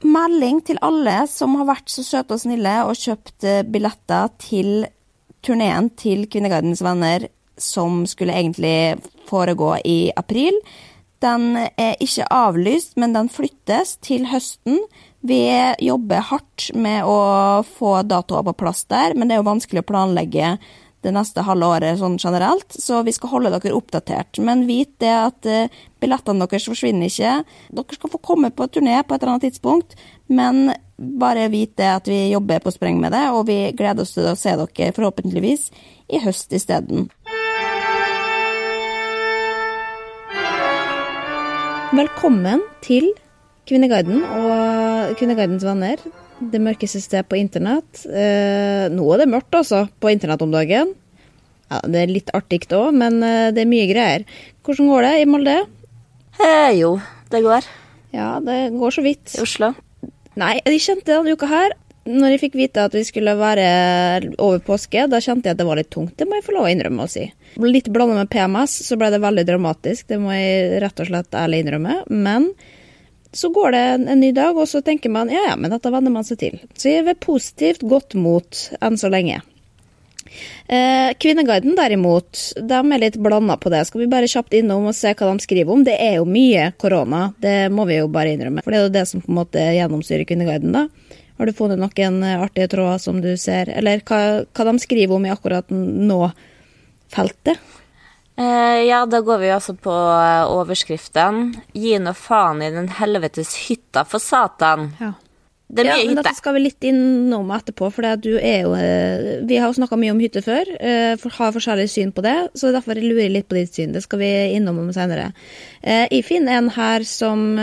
Melding til alle som har vært så søte og snille og kjøpt eh, billetter til turneen til Kvinnegardens venner som skulle egentlig foregå i april. Den er ikke avlyst, men den flyttes til høsten. Vi jobber hardt med å få datoer på plass der, men det er jo vanskelig å planlegge det neste halve året sånn generelt, så vi skal holde dere oppdatert. Men vit det at eh, billettene deres forsvinner ikke. Dere skal få komme på turné på et eller annet tidspunkt, men bare vit det at vi jobber på spreng med det, og vi gleder oss til å se dere forhåpentligvis i høst isteden. Velkommen til Kvinneguiden og Kvinneguidens venner. Det mørkeste sted på internett. Eh, nå er det mørkt, altså, på internett om dagen. Ja, Det er litt artig òg, men eh, det er mye greier. Hvordan går det i Molde? Eh, jo, det går. Ja, det går så vidt. I Oslo. Nei, jeg kjente denne uka her Når jeg fikk vite at vi skulle være over påske, da kjente jeg at det var litt tungt. Det må jeg få lov å innrømme å si. Litt blanda med PMS, så ble det veldig dramatisk. Det må jeg rett og slett ærlig innrømme. Men så går det en, en ny dag, og så tenker man ja ja, men dette venner man seg til. Så er ved positivt godt mot enn så lenge. Eh, Kvinneguiden derimot, de er litt blanda på det. Skal vi bare kjapt innom og se hva de skriver om? Det er jo mye korona, det må vi jo bare innrømme. For det er jo det som på en måte gjennomsyrer Kvinneguiden, da. Har du funnet noen artige tråder som du ser, eller hva, hva de skriver om i akkurat nå-feltet? Eh, ja, da går vi altså på eh, overskriften 'Gi nå faen i den helvetes hytta for satan'. Ja. Det er Ja, mye men hytte. dette skal vi litt innom etterpå, for du er jo eh, Vi har jo snakka mye om hytte før, eh, for har forskjellig syn på det, så derfor jeg lurer jeg litt på ditt syn. Det skal vi innom om senere. Eh, Jeg finner en her som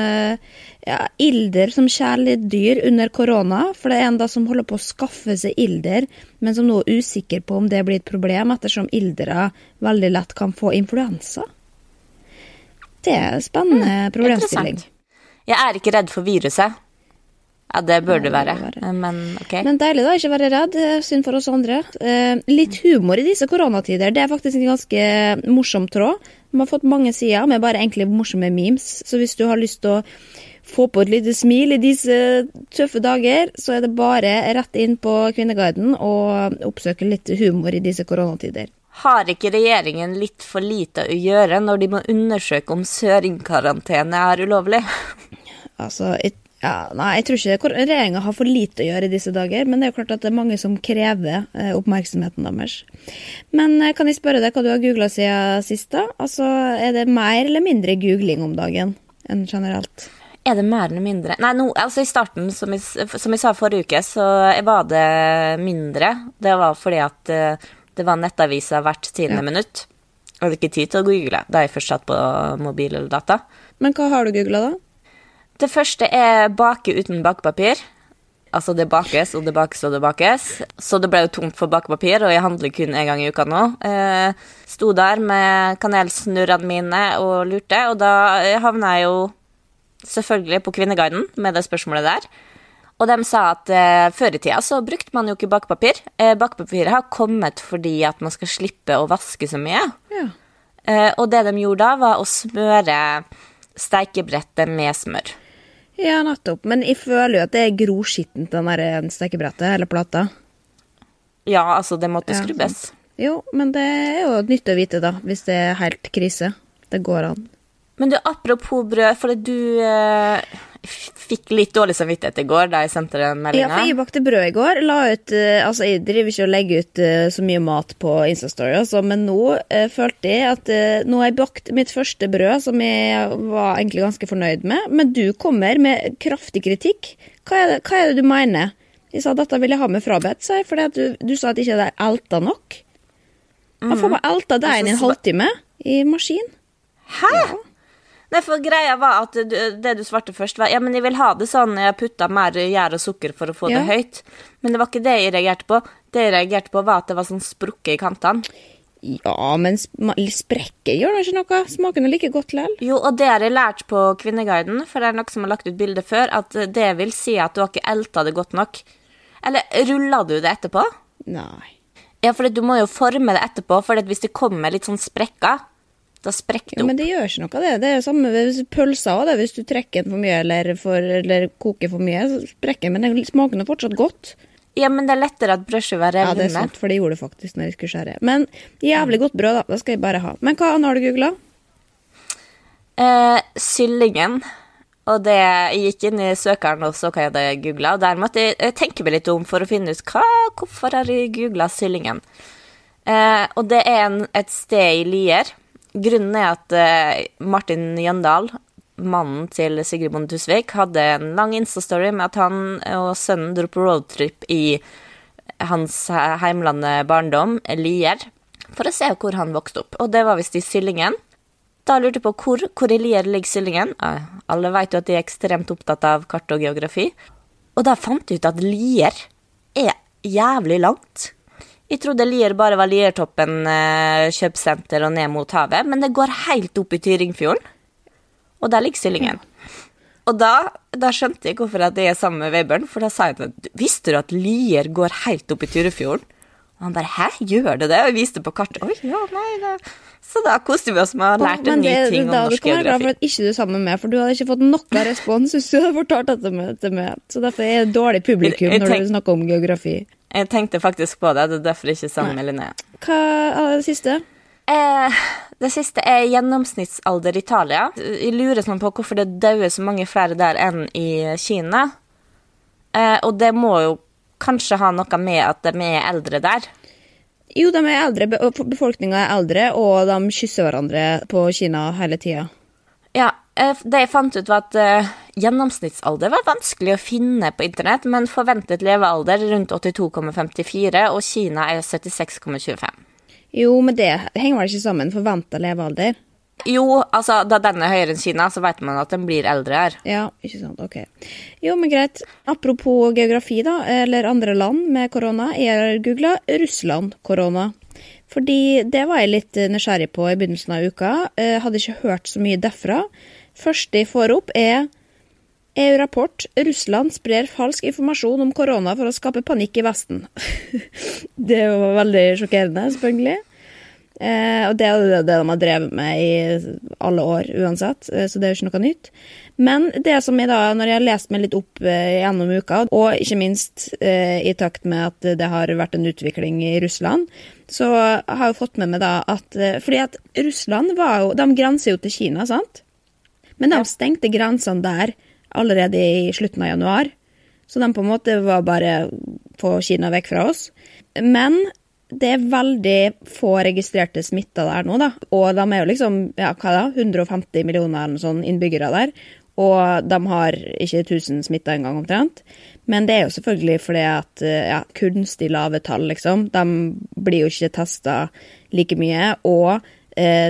ja, ilder som kjæledyr under korona, for det er en da som holder på å skaffe seg ilder, men som nå er usikker på om det blir et problem, ettersom ildere veldig lett kan få influensa. Det er en spennende problemstilling. Jeg er ikke redd for viruset. Ja, det bør du være, være. men ok. Men deilig da, ikke være redd. eh, Synd for oss andre. Eh, litt humor i disse koronatider. Det er faktisk en ganske morsom tråd. Vi har fått mange sider med bare egentlig morsomme memes. Så hvis du har lyst til å få på et lite smil i disse tøffe dager, så er det bare rett inn på Kvinneguiden og oppsøke litt humor i disse koronatider. Har ikke regjeringen litt for lite å gjøre når de må undersøke om søringkarantene er ulovlig? Altså, jeg, Ja, nei, jeg tror ikke regjeringa har for lite å gjøre i disse dager, men det er jo klart at det er mange som krever eh, oppmerksomheten deres. Men eh, kan jeg spørre deg hva du har googla siden sist, da? Altså, er det mer eller mindre googling om dagen enn generelt? Er det mer eller mindre Nei, no, altså i starten, som jeg, som jeg sa forrige uke, så var det mindre. Det var fordi at eh, det var nettaviser hvert tiende Ja. minutt. Jeg hadde ikke tid til å google da jeg først satt på mobil eller data. Men hva har du googla, da? Det første er bake uten bakepapir. Altså, det bakes og det bakes og det bakes. Så det ble jo tomt for bakepapir, og jeg handler kun én gang i uka nå. Eh, sto der med kanelsnurrene mine og lurte, og da havna jeg jo selvfølgelig på Kvinneguiden med det spørsmålet der. Og de sa at eh, før i tida så brukte man jo ikke bakepapir. Eh, bakepapiret har kommet fordi at man skal slippe å vaske så mye. Ja. Eh, og det de gjorde da, var å smøre steikebrettet med smør. Ja, nettopp. Men jeg føler jo at det er groskittent, den der eh, stekebrettet, eller plata. Ja, altså, det måtte Ja, skrubbes. Jo, men det er jo nyttig å vite, da, hvis det er helt krise. Det går an. Men du, apropos brød, for du eh, fikk litt dårlig samvittighet i går da jeg sendte den Ja, for jeg bakte brød i går. La ut, eh, altså Jeg driver ikke og legger ut eh, så mye mat på Instastory, altså, men nå eh, følte jeg at eh, nå har jeg bakt mitt første brød, som jeg var egentlig ganske fornøyd med. Men du kommer med kraftig kritikk. Hva er det, hva er det du mener? Jeg sa dette vil jeg ha med frabedt, sa jeg, fordi du, du sa at ikke det er elta nok. Man får bare elta deigen i en Altså, halvtime i maskin. Hæ? Nei, for greia var at du, det du svarte først, var ja, men jeg vil ha det sånn jeg putta mer gjær og sukker for å få Ja. det høyt. Men det var ikke det jeg reagerte på. Det jeg reagerte på, var at det var sånn sprukke i kantene. Ja, men sprekker gjør da ikke noe. Smaken er like godt likevel. Jo, og det har jeg lært på Kvinneguiden, for det er noen som har lagt ut bilde før, at det vil si at du har ikke elta det godt nok. Eller rulla du det etterpå? Nei. Ja, for du må jo forme det etterpå, for hvis det kommer litt sånn sprekker, da sprekker det Ja, men det gjør ikke noe, det. Det er jo samme med pølser òg. Hvis du trekker den for mye eller, for, eller koker for mye, så sprekker den. Men den smaker nå fortsatt godt. Ja, men det er lettere at brødskiva Ja, det er sant, for det gjorde det faktisk når jeg skulle skjære. Men jævlig godt brød, da. Det skal jeg bare ha. Men hva annet har du googla? Eh, Syllingen. Og det jeg gikk inn i søkeren og så hva jeg hadde googla, og der måtte jeg tenke meg litt om for å finne ut hva, hvorfor har jeg googla Syllingen. Eh, og det er en, et sted i Lier. Grunnen er at eh, Martin Jøndal, mannen til Sigrid Bonde Tusvik, hadde en lang Insta-story med at han og sønnen dro på roadtrip i hans heimlande barndom, Lier, for å se hvor han vokste opp. Og det var visst i Syllingen. Da lurte jeg på hvor, hvor i Lier ligger Syllingen. Alle vet jo at de er ekstremt opptatt av kart og geografi. Og da fant jeg ut at Lier er jævlig langt. Jeg trodde Lier bare var Liertoppen eh, kjøpesenter og ned mot havet, men det går helt opp i Tyringfjorden. Og der ligger Syllingen. Og da, da skjønte jeg hvorfor at jeg er sammen med Vebjørn, for da sa jeg at visste du at Lier går helt opp i Tyrifjorden? Og han bare hæ, gjør det det? Og jeg viste på kartet. Oi, ja, nei, det. Så da koste vi oss med å ha lært en ny ting om da, du norsk kan være glad for geografi. at ikke du er sammen med for du hadde ikke fått noe respons hvis du hadde fortalt dette med. Så derfor er jeg et dårlig publikum når du snakker om geografi. Jeg tenkte faktisk på det, det er derfor jeg ikke sang med Linnea. Hva er det siste? Eh, det siste er gjennomsnittsalder i Italia. Jeg lurer sånn på hvorfor det dauer så mange flere der enn i Kina. Eh, og det må jo kanskje ha noe med at de er eldre der. Jo, de er eldre, befolkninga er eldre, og de kysser hverandre på Kina hele tida. Ja, eh, det jeg fant ut var at eh, gjennomsnittsalder var vanskelig å finne på internett, men forventet levealder rundt 82,54, og Kina er 76,25. Jo, men det henger vel ikke sammen. Forventa levealder. Jo, altså, da den er høyere enn Kina, så vet man at den blir eldre her. Ja, ikke sant. Ok. Jo, men greit. Apropos geografi, da, eller andre land med korona. Jeg har googla Russland-korona. Fordi det var jeg litt nysgjerrig på i begynnelsen av uka. Jeg hadde ikke hørt så mye derfra. Første jeg får opp, er EU-rapport. Russland sprer falsk informasjon om korona for å skape panikk i Vesten. det var veldig sjokkerende, selvfølgelig. Eh, og det er jo det de har drevet med i alle år uansett, eh, så det er jo ikke noe nytt. Men det som jeg da, når jeg har lest meg litt opp eh, gjennom uka, og ikke minst eh, i takt med at det har vært en utvikling i Russland, så har jeg fått med meg da at eh, Fordi at Russland var jo De grenser jo til Kina, sant? Men de stengte grensene der allerede i slutten av januar. Så de på en måte var bare få Kina vekk fra oss. Men det er veldig få registrerte smitta der nå, da. Og de er jo liksom ja, hva da, 150 millioner sånn innbyggere der. Og de har ikke 1000 smitta engang, omtrent. Men det er jo selvfølgelig fordi at ja, kunstig lave tall, liksom. De blir jo ikke testa like mye. Og eh,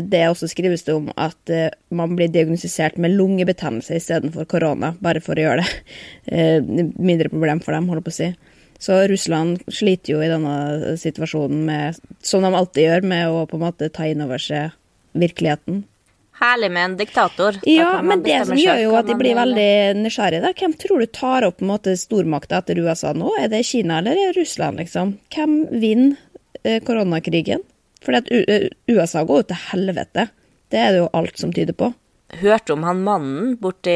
det også skrives det om at eh, man blir diagnostisert med lungebetennelse istedenfor korona, bare for å gjøre det eh, mindre problem for dem, holder på å si. Så Russland sliter jo i denne situasjonen med, som de alltid gjør, med å på en måte ta inn over seg virkeligheten. Herlig med en diktator. Ja, men det som gjør jo at de blir veldig nysgjerrige, da. Hvem tror du tar opp på en måte stormakta etter USA nå? Er det Kina eller er det Russland, liksom? Hvem vinner eh, koronakrigen? Fordi at eh, USA går jo til helvete. Det er det jo alt som tyder på. Hørte om han mannen borti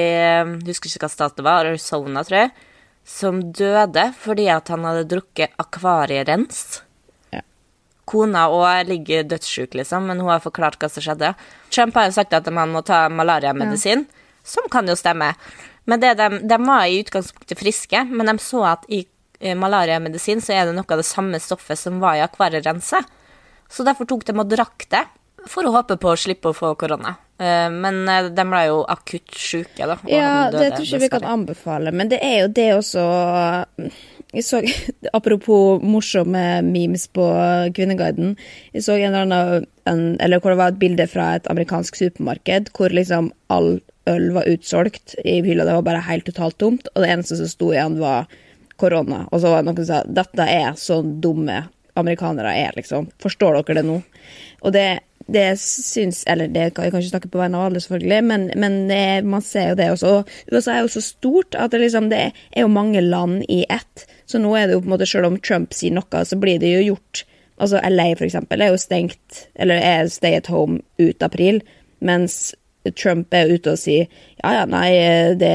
Husker ikke hva stat det var, Arizona, tror jeg. Som døde fordi at han hadde drukket akvarierens. Ja. Kona òg ligger dødssjuk, liksom, men hun har forklart hva som skjedde. Trump har jo sagt at man må ta malariamedisin, som kan jo stemme. Men det de, de var i utgangspunktet friske, men de så at i eh, malariamedisin så er det noe av det samme stoffet som var i akvarierenset. Så derfor tok de og drakk det, for å håpe på å slippe å få korona. Eh, Men eh, de ble jo akutt syke, da. Ja, døde, det tror ikke vi kan anbefale, men det er jo det også jeg så, Apropos morsomme memes på Kvinneguiden. Jeg så en eller annen en, Eller hvor det var et bilde fra et amerikansk supermarked hvor liksom all øl var utsolgt i hylla. Det var bare helt totalt tomt, og det eneste som sto igjen, var korona. Og så var det noen som sa dette er så dumme amerikanere er, liksom. Forstår dere det nå? Og det, det syns Eller det jeg kan ikke snakke på vegne av alle, selvfølgelig, men, men det, man ser jo det også. Og USA er jo så stort at det, liksom, det er jo mange land i ett. Så nå er det jo på en måte, selv om Trump sier noe, så blir det jo gjort Altså LA, for eksempel, er jo stengt, eller er stay at home ut april, mens Trump er ute og sier ja, ja, nei, det,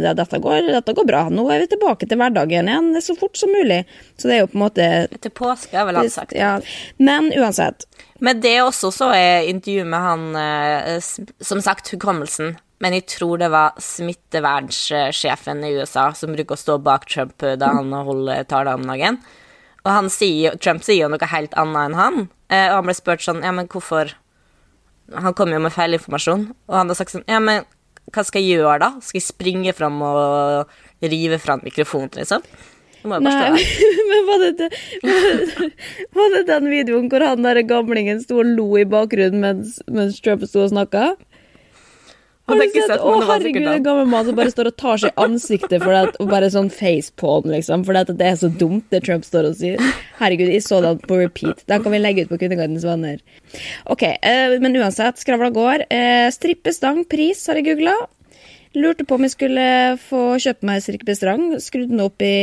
det, dette, går, dette går bra. Nå er vi tilbake til hverdagen igjen så fort som mulig. Så det er jo på en måte Til påske, har vel han sagt. ja. Men uansett. Men det også så er intervju med han, eh, som sagt, hukommelsen. Men jeg tror det var smittevernssjefen i USA som bruker å stå bak Trump eh, da han holder tale om dagen. Og han sier, Trump sier jo noe helt annet enn han. Eh, Og han ble spurt sånn, ja, men hvorfor Han kom jo med feil informasjon. Og han har sagt sånn, ja, men hva skal jeg gjøre da? Skal jeg springe fram og rive liksom? Det må jeg bare Nei, men var det, det, var det den videoen hvor han der gamlingen sto og lo i bakgrunnen mens, mens Trump sto og snakka? Har har du sett? sett, Å, det herregud, en gammel mann som bare står og tar seg i ansiktet for det, og bare sånn facepalm, liksom. For det er så dumt, det Trump står og sier. Herregud, jeg så det på repeat. Den kan vi legge ut på Kvinnegardens venner. Ok, eh, men uansett, skravla går. Eh, strippestang, pris, har jeg googla. Lurte på om jeg skulle få kjøpt meg strippestang. Skrudd den opp i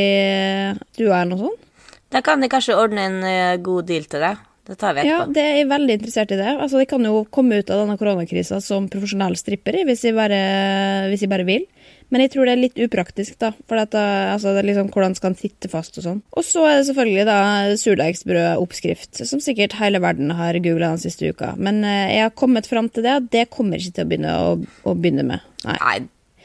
dueren og noe sånt. Da kan de kanskje ordne en eh, god deal til deg. Det tar vi Ja, etterpå. det er jeg veldig interessert i det. Altså, Jeg kan jo komme ut av denne koronakrisa som profesjonell stripper hvis jeg bare, hvis jeg bare vil. Men jeg tror det er litt upraktisk, da. For dette, altså, det liksom hvordan skal en sitte fast og sånn. Og så er det selvfølgelig da surdeigsbrødoppskrift, som sikkert hele verden har googla den siste uka. Men eh, jeg har kommet fram til det, og det kommer ikke til å begynne, å, å begynne med. Nei. Nei,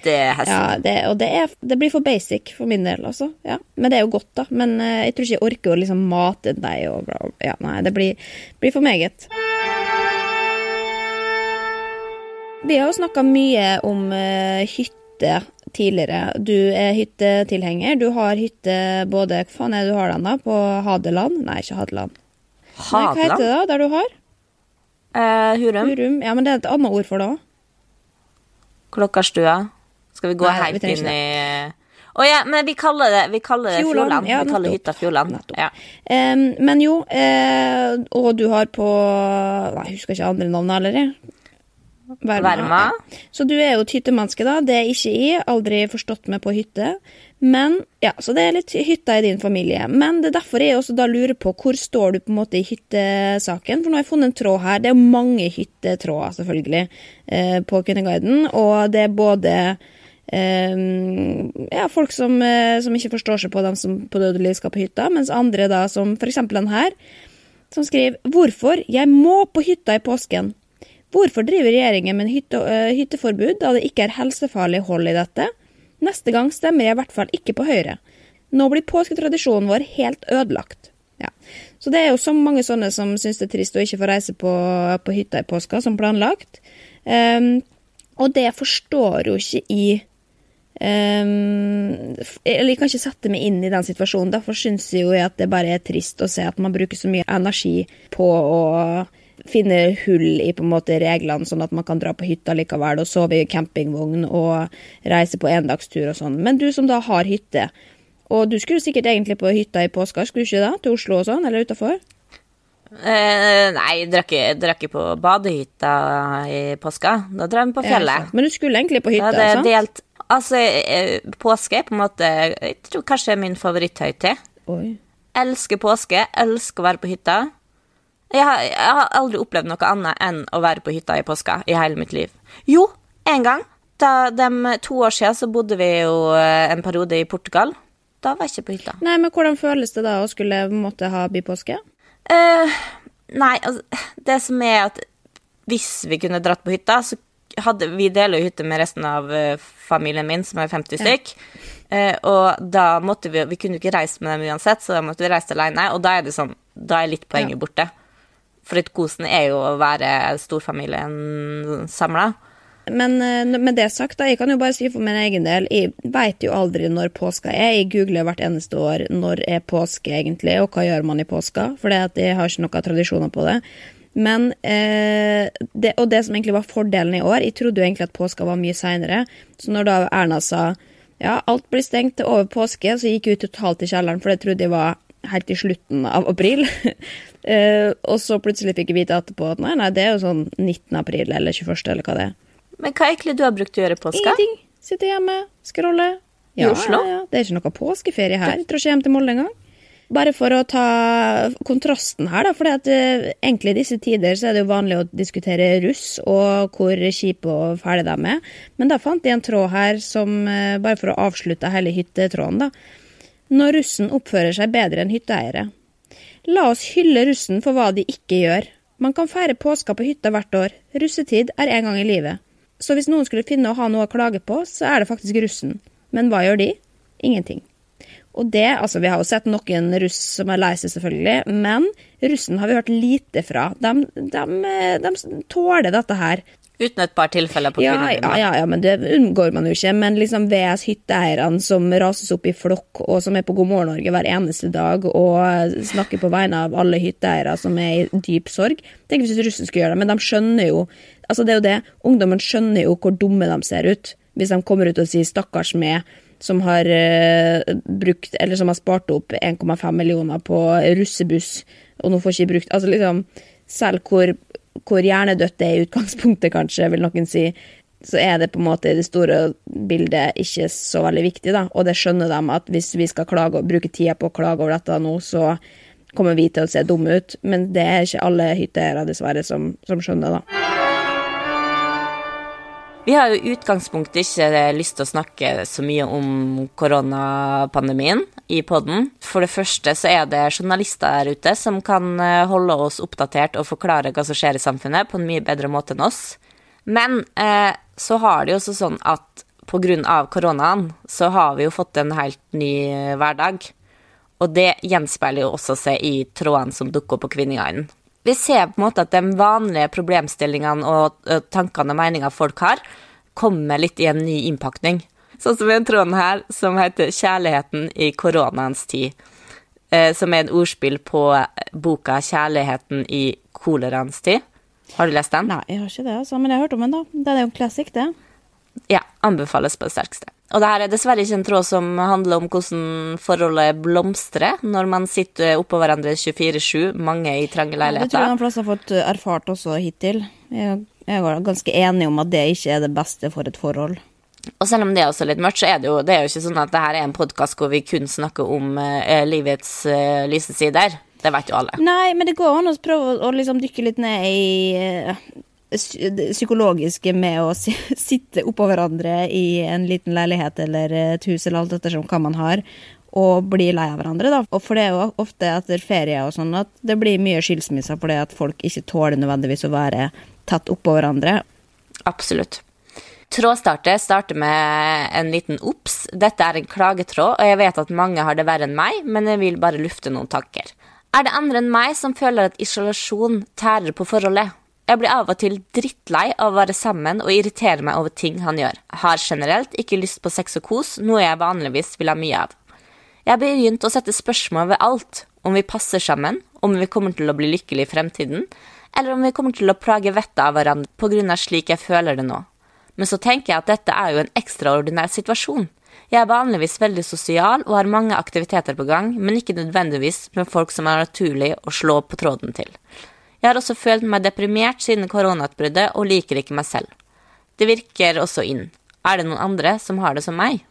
det er hesten. Ja, det, og det, er, det blir for basic for min del, altså. Ja. Men det er jo godt, da. Men eh, jeg tror ikke jeg orker å liksom mate deg og bla, bla. Ja, nei, det blir, blir for meget. Vi har jo snakka mye om uh, hytte tidligere. Du er hyttetilhenger. Du har hytte både Hva faen er det du har den, da? På Hadeland? Nei, ikke Hadeland. Nei, hva heter det da, der du har? Uh, Hurum? Hurum? Ja, men det er et annet ord for det òg. Klokkarstua? Skal vi gå Nei, helt vi inn i Å ja, men vi kaller det, vi kaller det Fjordland. Ja, vi kaller hytta Fjordland. Ja. Um, men jo, eh, og du har på Nei, jeg husker ikke andre navn heller. Verma. Verma. Ja. Så du er jo et hyttemenneske, da. Det er ikke jeg. Aldri forstått meg på hytte. Men, ja, Så det er litt hytta i din familie. Men det er derfor jeg også da lurer på hvor står du på en måte i hyttesaken. For nå har jeg funnet en tråd her. Det er mange hyttetråder, selvfølgelig, eh, på Kvinneguiden. Og det er både ja, folk som, eh, som ikke forstår seg på dem som på dødelig skal på hytta, mens andre da, som eksempel den her, som skriver 'Hvorfor? Jeg må på hytta i påsken'. Hvorfor driver regjeringen med hytte, øh, hytteforbud da det ikke er helsefarlig hold i dette? Neste gang stemmer jeg i hvert fall ikke på Høyre. Nå blir påsketradisjonen vår helt ødelagt. Ja. Så det er jo så mange sånne som syns det er trist å ikke få reise på, på hytta i påska som planlagt. Um, og det forstår jo ikke i um, Eller jeg kan ikke sette meg inn i den situasjonen. Derfor syns jeg jo at det bare er trist å se at man bruker så mye energi på å finne hull i på en måte reglene, sånn at man kan dra på hytta likevel og sove i campingvogn og reise på endagstur og sånn. Men du som da har hytte, og du skulle sikkert egentlig på hytta i påska, skulle du ikke det? Til Oslo og sånn, eller utafor? Eh, nei, drakk, ikke på badehytta i påska. Da drar vi på fjellet. Ja, Men du skulle egentlig på hytta, da sant? Delt, altså, eh, påske er på en måte Jeg tror kanskje er min favoritthøytid. Oi. Elsker påske, elsker å være på hytta. Jeg har, jeg har aldri opplevd noe annet enn å være på hytta i påska i hele mitt liv. Jo, en gang. Da, de to år siden så bodde vi jo eh, en periode i Portugal. Da var jeg ikke på hytta. Nei, men hvordan føles det da å skulle måtte ha bypåske? Uh, nei, altså, det som er at hvis vi kunne dratt på hytta, så hadde Vi deler jo hytte med resten av eh, familien min, som er 50 stykk. Eh, og da måtte vi Vi kunne jo ikke reist med dem uansett, så da måtte vi reise alene. Og da er det sånn Da er litt poenget borte. For kosen er jo å være storfamilien samla. Men eh, med det sagt, da, jeg kan jo bare si for min egen del, jeg veit jo aldri når påska er. Jeg googler hvert eneste år når er påske egentlig, og hva gjør man i påska? For jeg har ikke noen tradisjoner på det. Men, eh, det, Og det som egentlig var fordelen i år, jeg trodde jo egentlig at påska var mye seinere. Så når da Erna sa ja, alt blir stengt til over påske, så gikk jeg ut totalt i kjelleren, for det trodde jeg var helt i slutten av april. eh, og så plutselig fikk jeg vite etterpå at nei, nei, det er jo sånn 19. april eller 21., eller hva det er. Men hva egentlig du har brukt å gjøre i påska? Ingenting. Sitte hjemme, scrolle. I Oslo? Ja, ja. Det er ikke noe påskeferie her. Jeg tror ikke jeg hjem til Molde engang. Bare for å ta kontrasten her, da. For uh, egentlig i disse tider så er det jo vanlig å diskutere russ og hvor kjipe og fæle de er. Men da fant de en tråd her som, uh, bare for å avslutte hele hyttetråden, da. Når russen oppfører seg bedre enn hytteeiere. La oss hylle russen for hva de ikke gjør. Man kan feire påska på hytta hvert år. Russetid er en gang i livet. Så hvis noen skulle finne å ha noe å klage på, så er det faktisk russen. Men hva gjør de? Ingenting. Og det, altså Vi har jo sett noen russ som er lei seg, selvfølgelig, men russen har vi hørt lite fra. De, de, de tåler dette her. Uten et par tilfeller på ja, kvinner. Ja, ja, ja, men det unngår man jo ikke. Men liksom VS hytteeierne som rases opp i flokk, og som er på God morgen Norge hver eneste dag og snakker på vegne av alle hytteeiere som er i dyp sorg. Tenk hvis russen skulle gjøre det, men de skjønner jo Altså, det er jo det. Ungdommen skjønner jo hvor dumme de ser ut hvis de kommer ut og sier 'stakkars meg', som har uh, brukt, eller som har spart opp 1,5 millioner på russebuss, og nå får ikke brukt Altså liksom, selv hvor, hvor hjernedødt det er i utgangspunktet, kanskje, vil noen si, så er det på en måte i det store bildet ikke så veldig viktig, da. Og det skjønner de at hvis vi skal klage bruke tida på å klage over dette nå, så kommer vi til å se dumme ut. Men det er ikke alle hytteeiere, dessverre, som, som skjønner, da. Vi har jo utgangspunktet ikke lyst til å snakke så mye om koronapandemien i poden. For det første så er det journalister der ute som kan eh, holde oss oppdatert og forklare hva som skjer i samfunnet på en mye bedre måte enn oss. Men eh, så har det jo også sånn at pga. koronaen så har vi jo fått en helt ny eh, hverdag. Og det gjenspeiler jo også seg i trådene som dukker opp på Kvinneguiden vi ser på en måte at de vanlige problemstillingene og tankene og meninger folk har, kommer litt i en ny innpakning. Sånn som en tråden her som heter 'Kjærligheten i koronaens tid'. Eh, som er en ordspill på boka 'Kjærligheten i koleraens tid'. Har du lest den? Nei, jeg har ikke det, altså, men jeg har hørt om den, da. Det er jo en classic, det. Ja, anbefales på det sterkeste. Og det her er dessverre ikke en tråd som handler om hvordan forholdet blomstrer når man sitter oppå hverandre 24-7, mange i trange leiligheter. det tror jeg de fleste har fått eh, erfart også hittil. Jeg, er ganske enig om at det ikke er det beste for et forhold. Og selv om det er også litt mørkt, så er det jo, det er jo ikke sånn at det her er en podkast hvor vi kun snakker om uh, livets uh, lyse sider. Det vet jo alle. Nei, men det går an å prøve å, liksom dykke litt ned i uh, psykologiske med å sitte oppå hverandre i en liten leilighet eller et hus eller alt ettersom hva man har, og bli lei av hverandre, da. Og for det er jo ofte etter ferie og sånn at det blir mye skilsmisser fordi at folk ikke tåler nødvendigvis å være tatt oppå hverandre. Absolutt. Trådstarter starter med en liten obs. Dette er en klagetråd, og jeg vet at mange har det verre enn meg, men jeg vil bare lufte noen tanker. Er det andre enn meg som føler at isolasjon tærer på forholdet? Jeg blir av og til drittlei av å være sammen og irritere meg over ting han gjør. Har generelt ikke lyst på sex og kos, noe jeg vanligvis vil ha mye av. Jeg har begynt å sette spørsmål ved alt, om vi passer sammen, om vi kommer til å bli lykkelige i fremtiden, eller om vi kommer til å plage vettet av hverandre på grunn av slik jeg føler det nå. Men så tenker jeg at dette er jo en ekstraordinær situasjon. Jeg er vanligvis veldig sosial og har mange aktiviteter på gang, men ikke nødvendigvis med folk som er naturlig å slå på tråden til. Jeg har også følt meg deprimert siden koronautbruddet og liker ikke meg selv. Det virker også inn. Er det noen andre som har det som meg?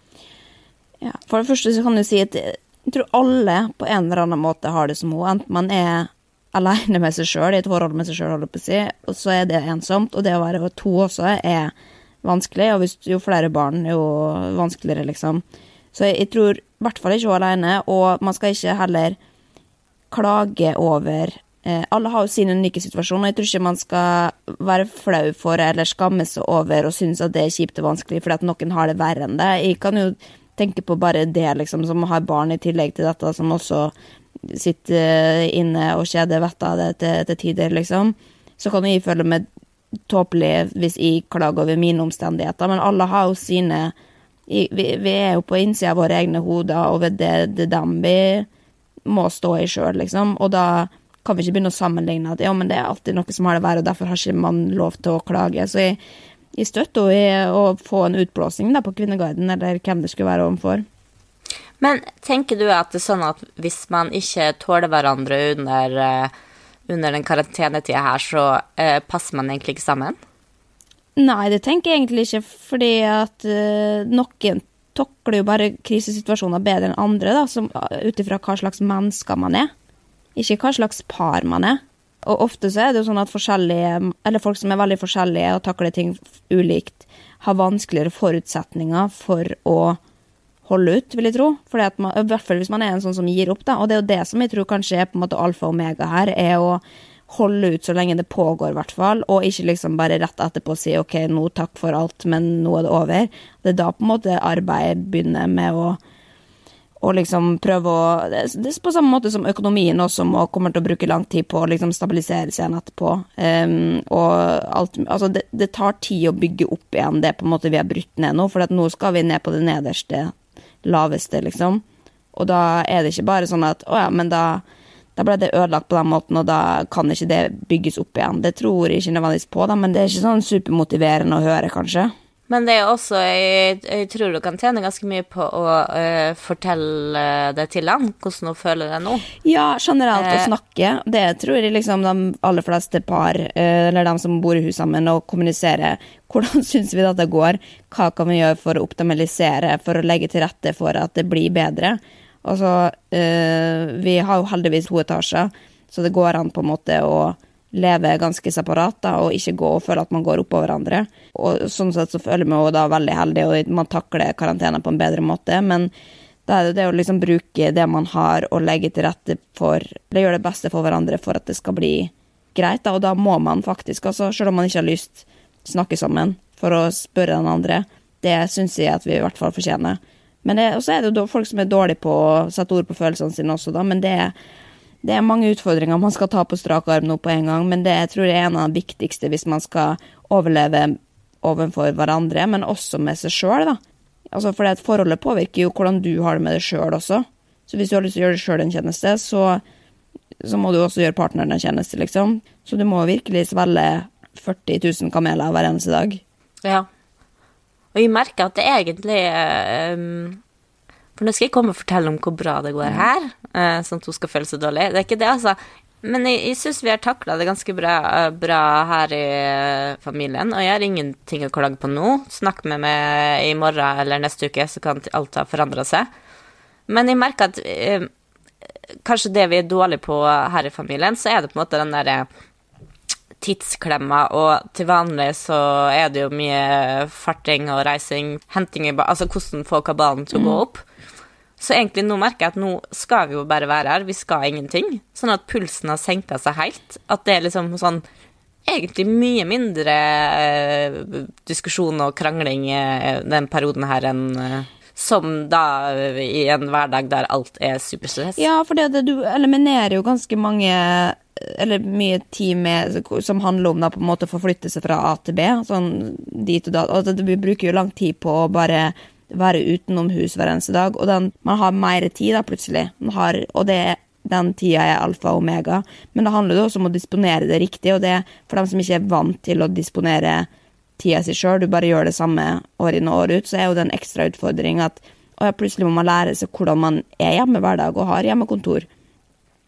Ja, for det første så kan du si at jeg tror alle på en eller annen måte har det som henne. Enten man er alene med seg sjøl, i et forhold med seg sjøl, si, og så er det ensomt. Og det å være to også er vanskelig, og hvis, jo flere barn, jo vanskeligere, liksom. Så jeg, jeg tror i hvert fall ikke hun alene, og man skal ikke heller klage over Alle har jo sin unike situasjon, og jeg tror ikke man skal være flau for eller skamme seg over og synes at det er kjipt og vanskelig fordi at noen har det verre enn det. Jeg kan jo tenke på bare det, liksom, som har barn i tillegg til dette, som også sitter inne og kjeder vettet av det til, til tider, liksom. Så kan jeg føle meg tåpelig hvis jeg klager over mine omstendigheter, men alle har jo sine vi, vi er jo på innsida av våre egne hoder over det, det dem vi må stå i sjøl, liksom. Og da kan vi ikke begynne å sammenligne at ja, men det er alltid noe som har det verre, og derfor har ikke man lov til å klage. Så jeg, jeg støtter henne å få en utblåsning da, på Kvinneguiden, eller hvem det skulle være overfor. Men tenker du at det er sånn at hvis man ikke tåler hverandre under uh under den karantenetida her, så eh, passer man egentlig ikke sammen? Nei, det tenker jeg egentlig ikke, fordi at eh, noen takler jo bare krisesituasjoner bedre enn andre, da, ut ifra hva slags mennesker man er, ikke hva slags par man er. Og ofte så er det jo sånn at forskjellige, eller folk som er veldig forskjellige og takler ting ulikt, har vanskeligere forutsetninger for å holde ut, vil jeg tro. Fordi at man, I hvert fall hvis man er en sånn som gir opp, da. Og det er jo det som jeg tror kanskje er på en måte alfa og omega her, er å holde ut så lenge det pågår, i hvert fall. Og ikke liksom bare rett etterpå si OK, nå takk for alt, men nå er det over. Det er da på en måte arbeidet begynner med å og liksom prøve å Det er på samme måte som økonomien også må, kommer til å bruke lang tid på å liksom stabilisere seg igjen etterpå. Um, og alt Altså, det, det, tar tid å bygge opp igjen det på en måte vi har brutt ned nå, for nå skal vi ned på det nederste laveste, liksom. Og da er det ikke bare sånn at å ja, men da, da ble det ødelagt på den måten, og da kan ikke det bygges opp igjen. Det tror jeg ikke nødvendigvis på, da, men det er ikke sånn supermotiverende å høre, kanskje. Men det er også jeg, jeg, tror du kan tjene ganske mye på å uh, fortelle det til han, hvordan hun føler det nå. Ja, generelt å eh. snakke. Det tror jeg liksom de aller fleste par, uh, eller de som bor i hus sammen, og kommunisere. Hvordan syns vi dette går? Hva kan vi gjøre for å optimalisere, for å legge til rette for at det blir bedre? Altså, uh, vi har jo heldigvis to etasjer, så det går an på en måte å leve ganske separat da, og ikke gå og føle at man går oppå hverandre. Og sånn sett så føler vi jo da veldig heldig, og man takler karantene på en bedre måte. Men da er det det å liksom bruke det man har, og legge til rette for Eller gjøre det beste for hverandre for at det skal bli greit. Da. Og da må man faktisk, altså, selv om man ikke har lyst, snakke sammen for å spørre den andre. Det syns jeg at vi i hvert fall fortjener. Men så er det jo folk som er dårlige på å sette ord på følelsene sine også, da. Men det er det er mange utfordringer man skal ta på strak arm nå på en gang, men det jeg tror jeg er en av de viktigste hvis man skal overleve overfor hverandre, men også med seg sjøl. Altså, for det forholdet påvirker jo hvordan du har det med deg sjøl også. Så hvis du har lyst til å gjøre deg sjøl en tjeneste, så, så, må du også gjøre partneren en tjeneste, liksom. Så du må virkelig svelge 40 000 kameler hver eneste dag. Ja. Og jeg merker at det egentlig um for nå skal jeg komme og fortelle om hvor bra det går her, uh, sånn at hun skal føle seg dårlig. Det er ikke det, altså. Men jeg, jeg syns vi har takla det ganske bra, uh, bra, her i uh, familien, og jeg har ingenting å klage på nå. Snakk med meg i morgen eller neste uke, så kan alt ha forandra seg. Men jeg merker at kanskje det vi er dårlige på her i familien, så er det på en måte den derre tidsklemma, og til vanlig så er det jo mye farting og reising, henting i Altså hvordan få kabalen til å gå mm. opp. Så egentlig nå merker jeg at nå skal vi jo bare være her, vi skal ingenting. Sånn at pulsen har senka seg helt. At det er liksom sånn egentlig mye mindre eh, diskusjon og krangling eh, den perioden her enn eh, som da eh, i en hverdag der alt er superstress. Ja, for det, det, du eliminerer jo ganske mange eller mye tid med, som handler om da, på en måte å forflytte seg fra A til B. sånn dit og da, og Du Vi bruker jo lang tid på å bare være utenomhus hver eneste dag, og den, man har mer tid da plutselig. Man har, og det, den tida er alfa og omega, men det handler også om å disponere det riktig, og det for dem som ikke er vant til å disponere tida si sjøl, du bare gjør det samme år inn og år ut, så er jo det en ekstra utfordring at ja, plutselig må man lære seg hvordan man er hjemme hver dag og har hjemmekontor.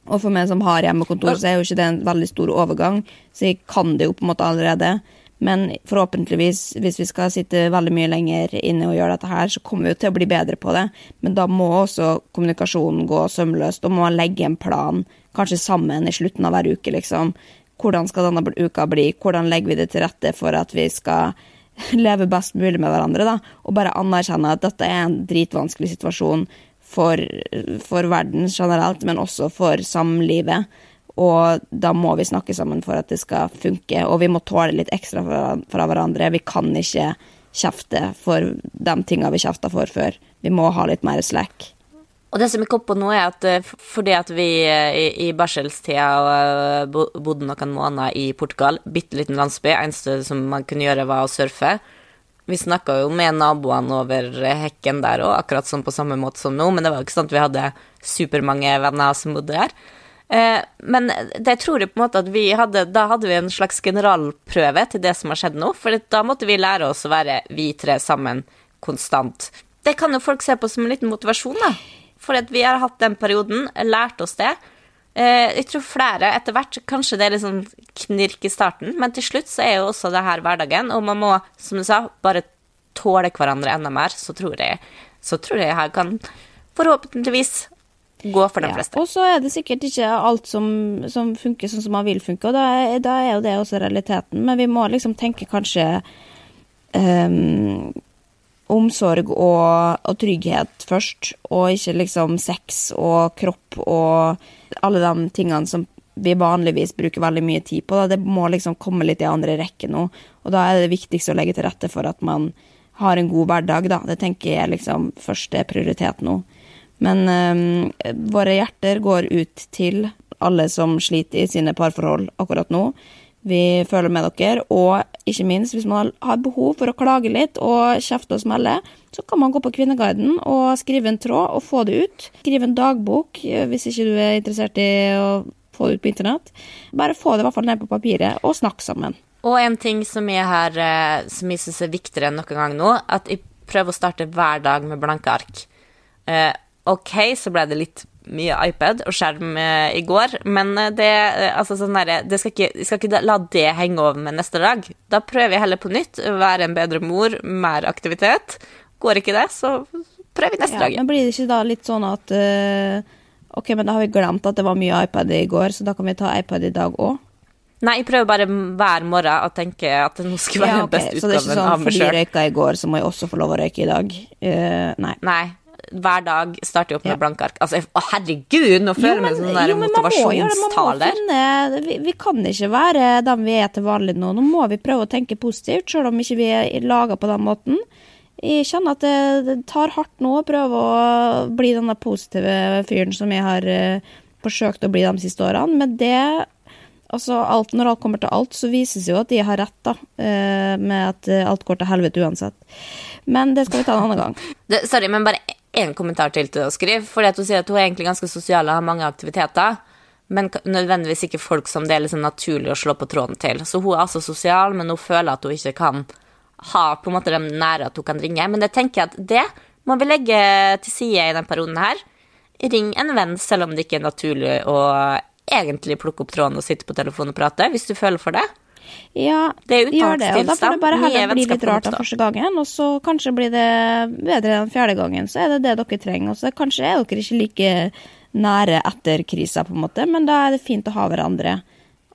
Og for meg som har hjemmekontor, så er jo ikke det en veldig stor overgang, så jeg kan det jo på en måte allerede. Men forhåpentligvis, hvis vi skal sitte veldig mye lenger inne og gjøre dette her, så kommer vi jo til å bli bedre på det. Men da må også kommunikasjonen gå sømløst, og må legge en plan, kanskje sammen i slutten av hver uke, liksom. Hvordan skal denne uka bli? Hvordan legger vi det til rette for at vi skal leve best mulig med hverandre, da? Og bare anerkjenne at dette er en dritvanskelig situasjon for, for verden generelt, men også for samlivet. Og da må vi snakke sammen for at det skal funke, og vi må tåle litt ekstra fra, hverandre. Vi kan ikke kjefte for de tinga vi kjefta for før. Vi må ha litt mer slack. Og det som jeg kom på nå, er at eh, fordi at vi eh, i, i barselstida eh, bodde noen måneder i Portugal, bitte liten landsby, eneste som man kunne gjøre, var å surfe. Vi snakka jo med naboene over hekken der òg, akkurat sånn på samme måte som nå, men det var jo ikke sånn at vi hadde supermange venner som bodde der. Men det tror jeg på en måte at vi hadde Da hadde vi en slags generalprøve til det som har skjedd nå, for da måtte vi lære oss å være vi tre sammen konstant. Det kan jo folk se på som en liten motivasjon, da. For vi har hatt den perioden, lært oss det. Eh, jeg tror flere etter hvert Kanskje det er litt sånn knirk i starten, men til slutt så er jo også det her hverdagen, og man må, som du sa, bare tåle hverandre enda mer, så tror jeg så tror jeg her kan forhåpentligvis gå for de ja, fleste. Og så er det sikkert ikke alt som, som, funker sånn som man vil funke, og da er, da er jo det også realiteten, men vi må liksom tenke kanskje um, omsorg og, og, trygghet først, og ikke liksom sex og kropp og alle de tingene som vi vanligvis bruker veldig mye tid på. Da. Det må liksom komme litt i andre rekke nå, og da er det viktigst å legge til rette for at man har en god hverdag, da. Det tenker jeg liksom liksom første prioritet nå. Men um, våre hjerter går ut til alle som sliter i sine parforhold akkurat nå. Vi føler med dere, og ikke minst, hvis man har behov for å klage litt og kjefte og smelle, så kan man gå på Kvinneguiden og skrive en tråd og få det ut. Skrive en dagbok eh, hvis ikke du er interessert i å få det ut på internett. Bare få det i hvert fall ned på papiret, og snakk sammen. Og en ting som jeg, har, eh, jeg syns er viktigere enn noen gang nå, at jeg prøver å starte hver dag med blanke ark. Ok, så ble det litt mye iPad og skjerm eh, i går, men eh, det, eh, altså sånn der, det skal ikke, jeg skal ikke la det henge over med neste dag. Da prøver jeg heller på nytt. Være en bedre mor, mer aktivitet. Går ikke det, så prøver vi neste ja, dag. Men blir det ikke da litt sånn at uh, Ok, men da har vi glemt at det var mye iPad i går, så da kan vi ta iPad i dag òg? Nei, jeg prøver bare hver morgen å tenke at det nå skal være ja, okay. den beste utgaven av meg sjøl. Så det er ikke sånn fordi jeg røyka i går, så må jeg også få lov å røyke i dag? Uh, nei. nei hver dag starter jeg opp med ja. blanke ark. Altså, å herregud, nå føler jeg meg som sånn motivasjonstaler. Vi, vi, kan ikke være dem vi er til vanlig nå. Nå må vi prøve å tenke positivt, selv om ikke vi er laga på den måten. Jeg kjenner at det, det, tar hardt nå å prøve å bli den positive fyren som jeg har uh, forsøkt å bli de siste årene, men det Altså, alt, når alt kommer til alt, så vises jo at de har rett, da. Uh, med at alt går til helvete uansett. Men det skal vi ta en annen gang. Det, sorry, men bare én kommentar til til å skrive. Fordi at hun sier at hun er egentlig ganske sosial og har mange aktiviteter. Men nødvendigvis ikke folk som det er liksom naturlig å slå på tråden til. Så hun er altså sosial, men hun føler at hun ikke kan ha på en måte den nære at hun kan ringe. Men det tenker jeg at det må vi legge til side i denne perioden her. Ring en venn selv om det ikke er naturlig å egentlig plukke opp tråden og sitte på telefonen og prate, hvis du føler for det. Ja, det gjør det. Og da får det bare heller bli litt rart den første gangen, og så kanskje blir det bedre den fjerde gangen. Så er det det dere trenger. Og så kanskje er dere ikke like nære etter krisa, på en måte, men da er det fint å ha hverandre.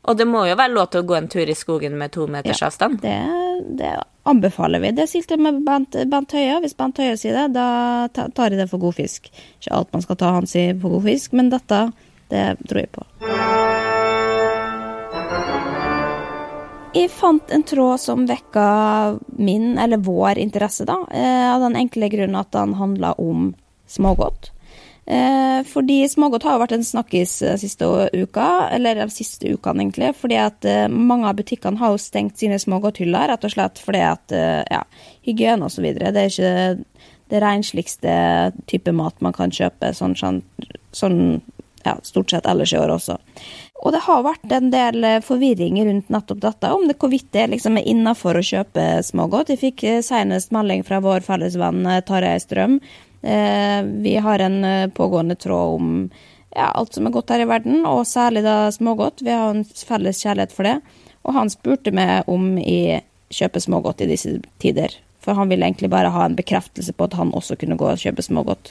Og det må jo være lov til å gå en tur i skogen med to meters ja, avstand? Det, det anbefaler vi. Det silte med Bent, Bent Høie. Hvis Bent Høie sier det, da tar jeg det for god fisk. Ikke alt man skal ta han i for god fisk, men dette, det tror jeg på. Jeg fant en tråd som vekka min, eller vår, interesse, da. eh, Av den enkle grunnen at den handla om smågodt. Eh, fordi smågodt har jo vært en snakkis eh, siste uka, eller de siste ukene, egentlig. Fordi at mange av butikkene har jo stengt sine smågodthyller, rett og slett fordi at ja, hygiene og så videre. Det er ikke det rensligste type mat man kan kjøpe sånn, sånn, ja, stort sett ellers i år også. Og det har vært en del eh, forvirring rundt nettopp dette, om det hvorvidt det liksom er innafor å kjøpe smågodt. Jeg fikk eh, senest melding fra vår felles venn eh, Tarjei Strøm. Vi har en pågående tråd om ja, alt som er godt her i verden, og særlig da smågodt. Vi har en felles kjærlighet for det. Og han spurte meg om jeg kjøper smågodt i disse tider. For han ville egentlig bare ha en bekreftelse på at han også kunne gå og kjøpe smågodt.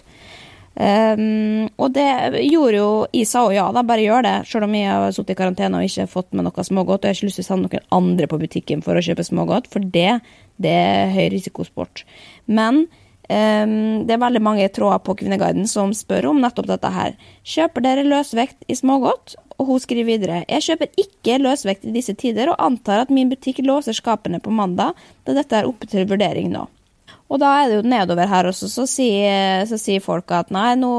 Um, og det gjorde jo Jeg sa jo ja, da, bare gjør det. Selv om jeg har sittet i karantene og ikke fått med noe smågodt. Og jeg har ikke lyst til å sende noen andre på butikken for å kjøpe smågodt, for det, det er høy risikosport. Men um, det er veldig mange tråder på Kvinneguiden som spør om nettopp dette her. Kjøper dere løsvekt i smågodt? Og hun skriver videre Jeg kjøper ikke løsvekt i disse tider, og antar at min butikk låser skapene på mandag, da dette er oppe til vurdering nå. Og da er det jo nedover her også, så sier, så sier folk at nei, nå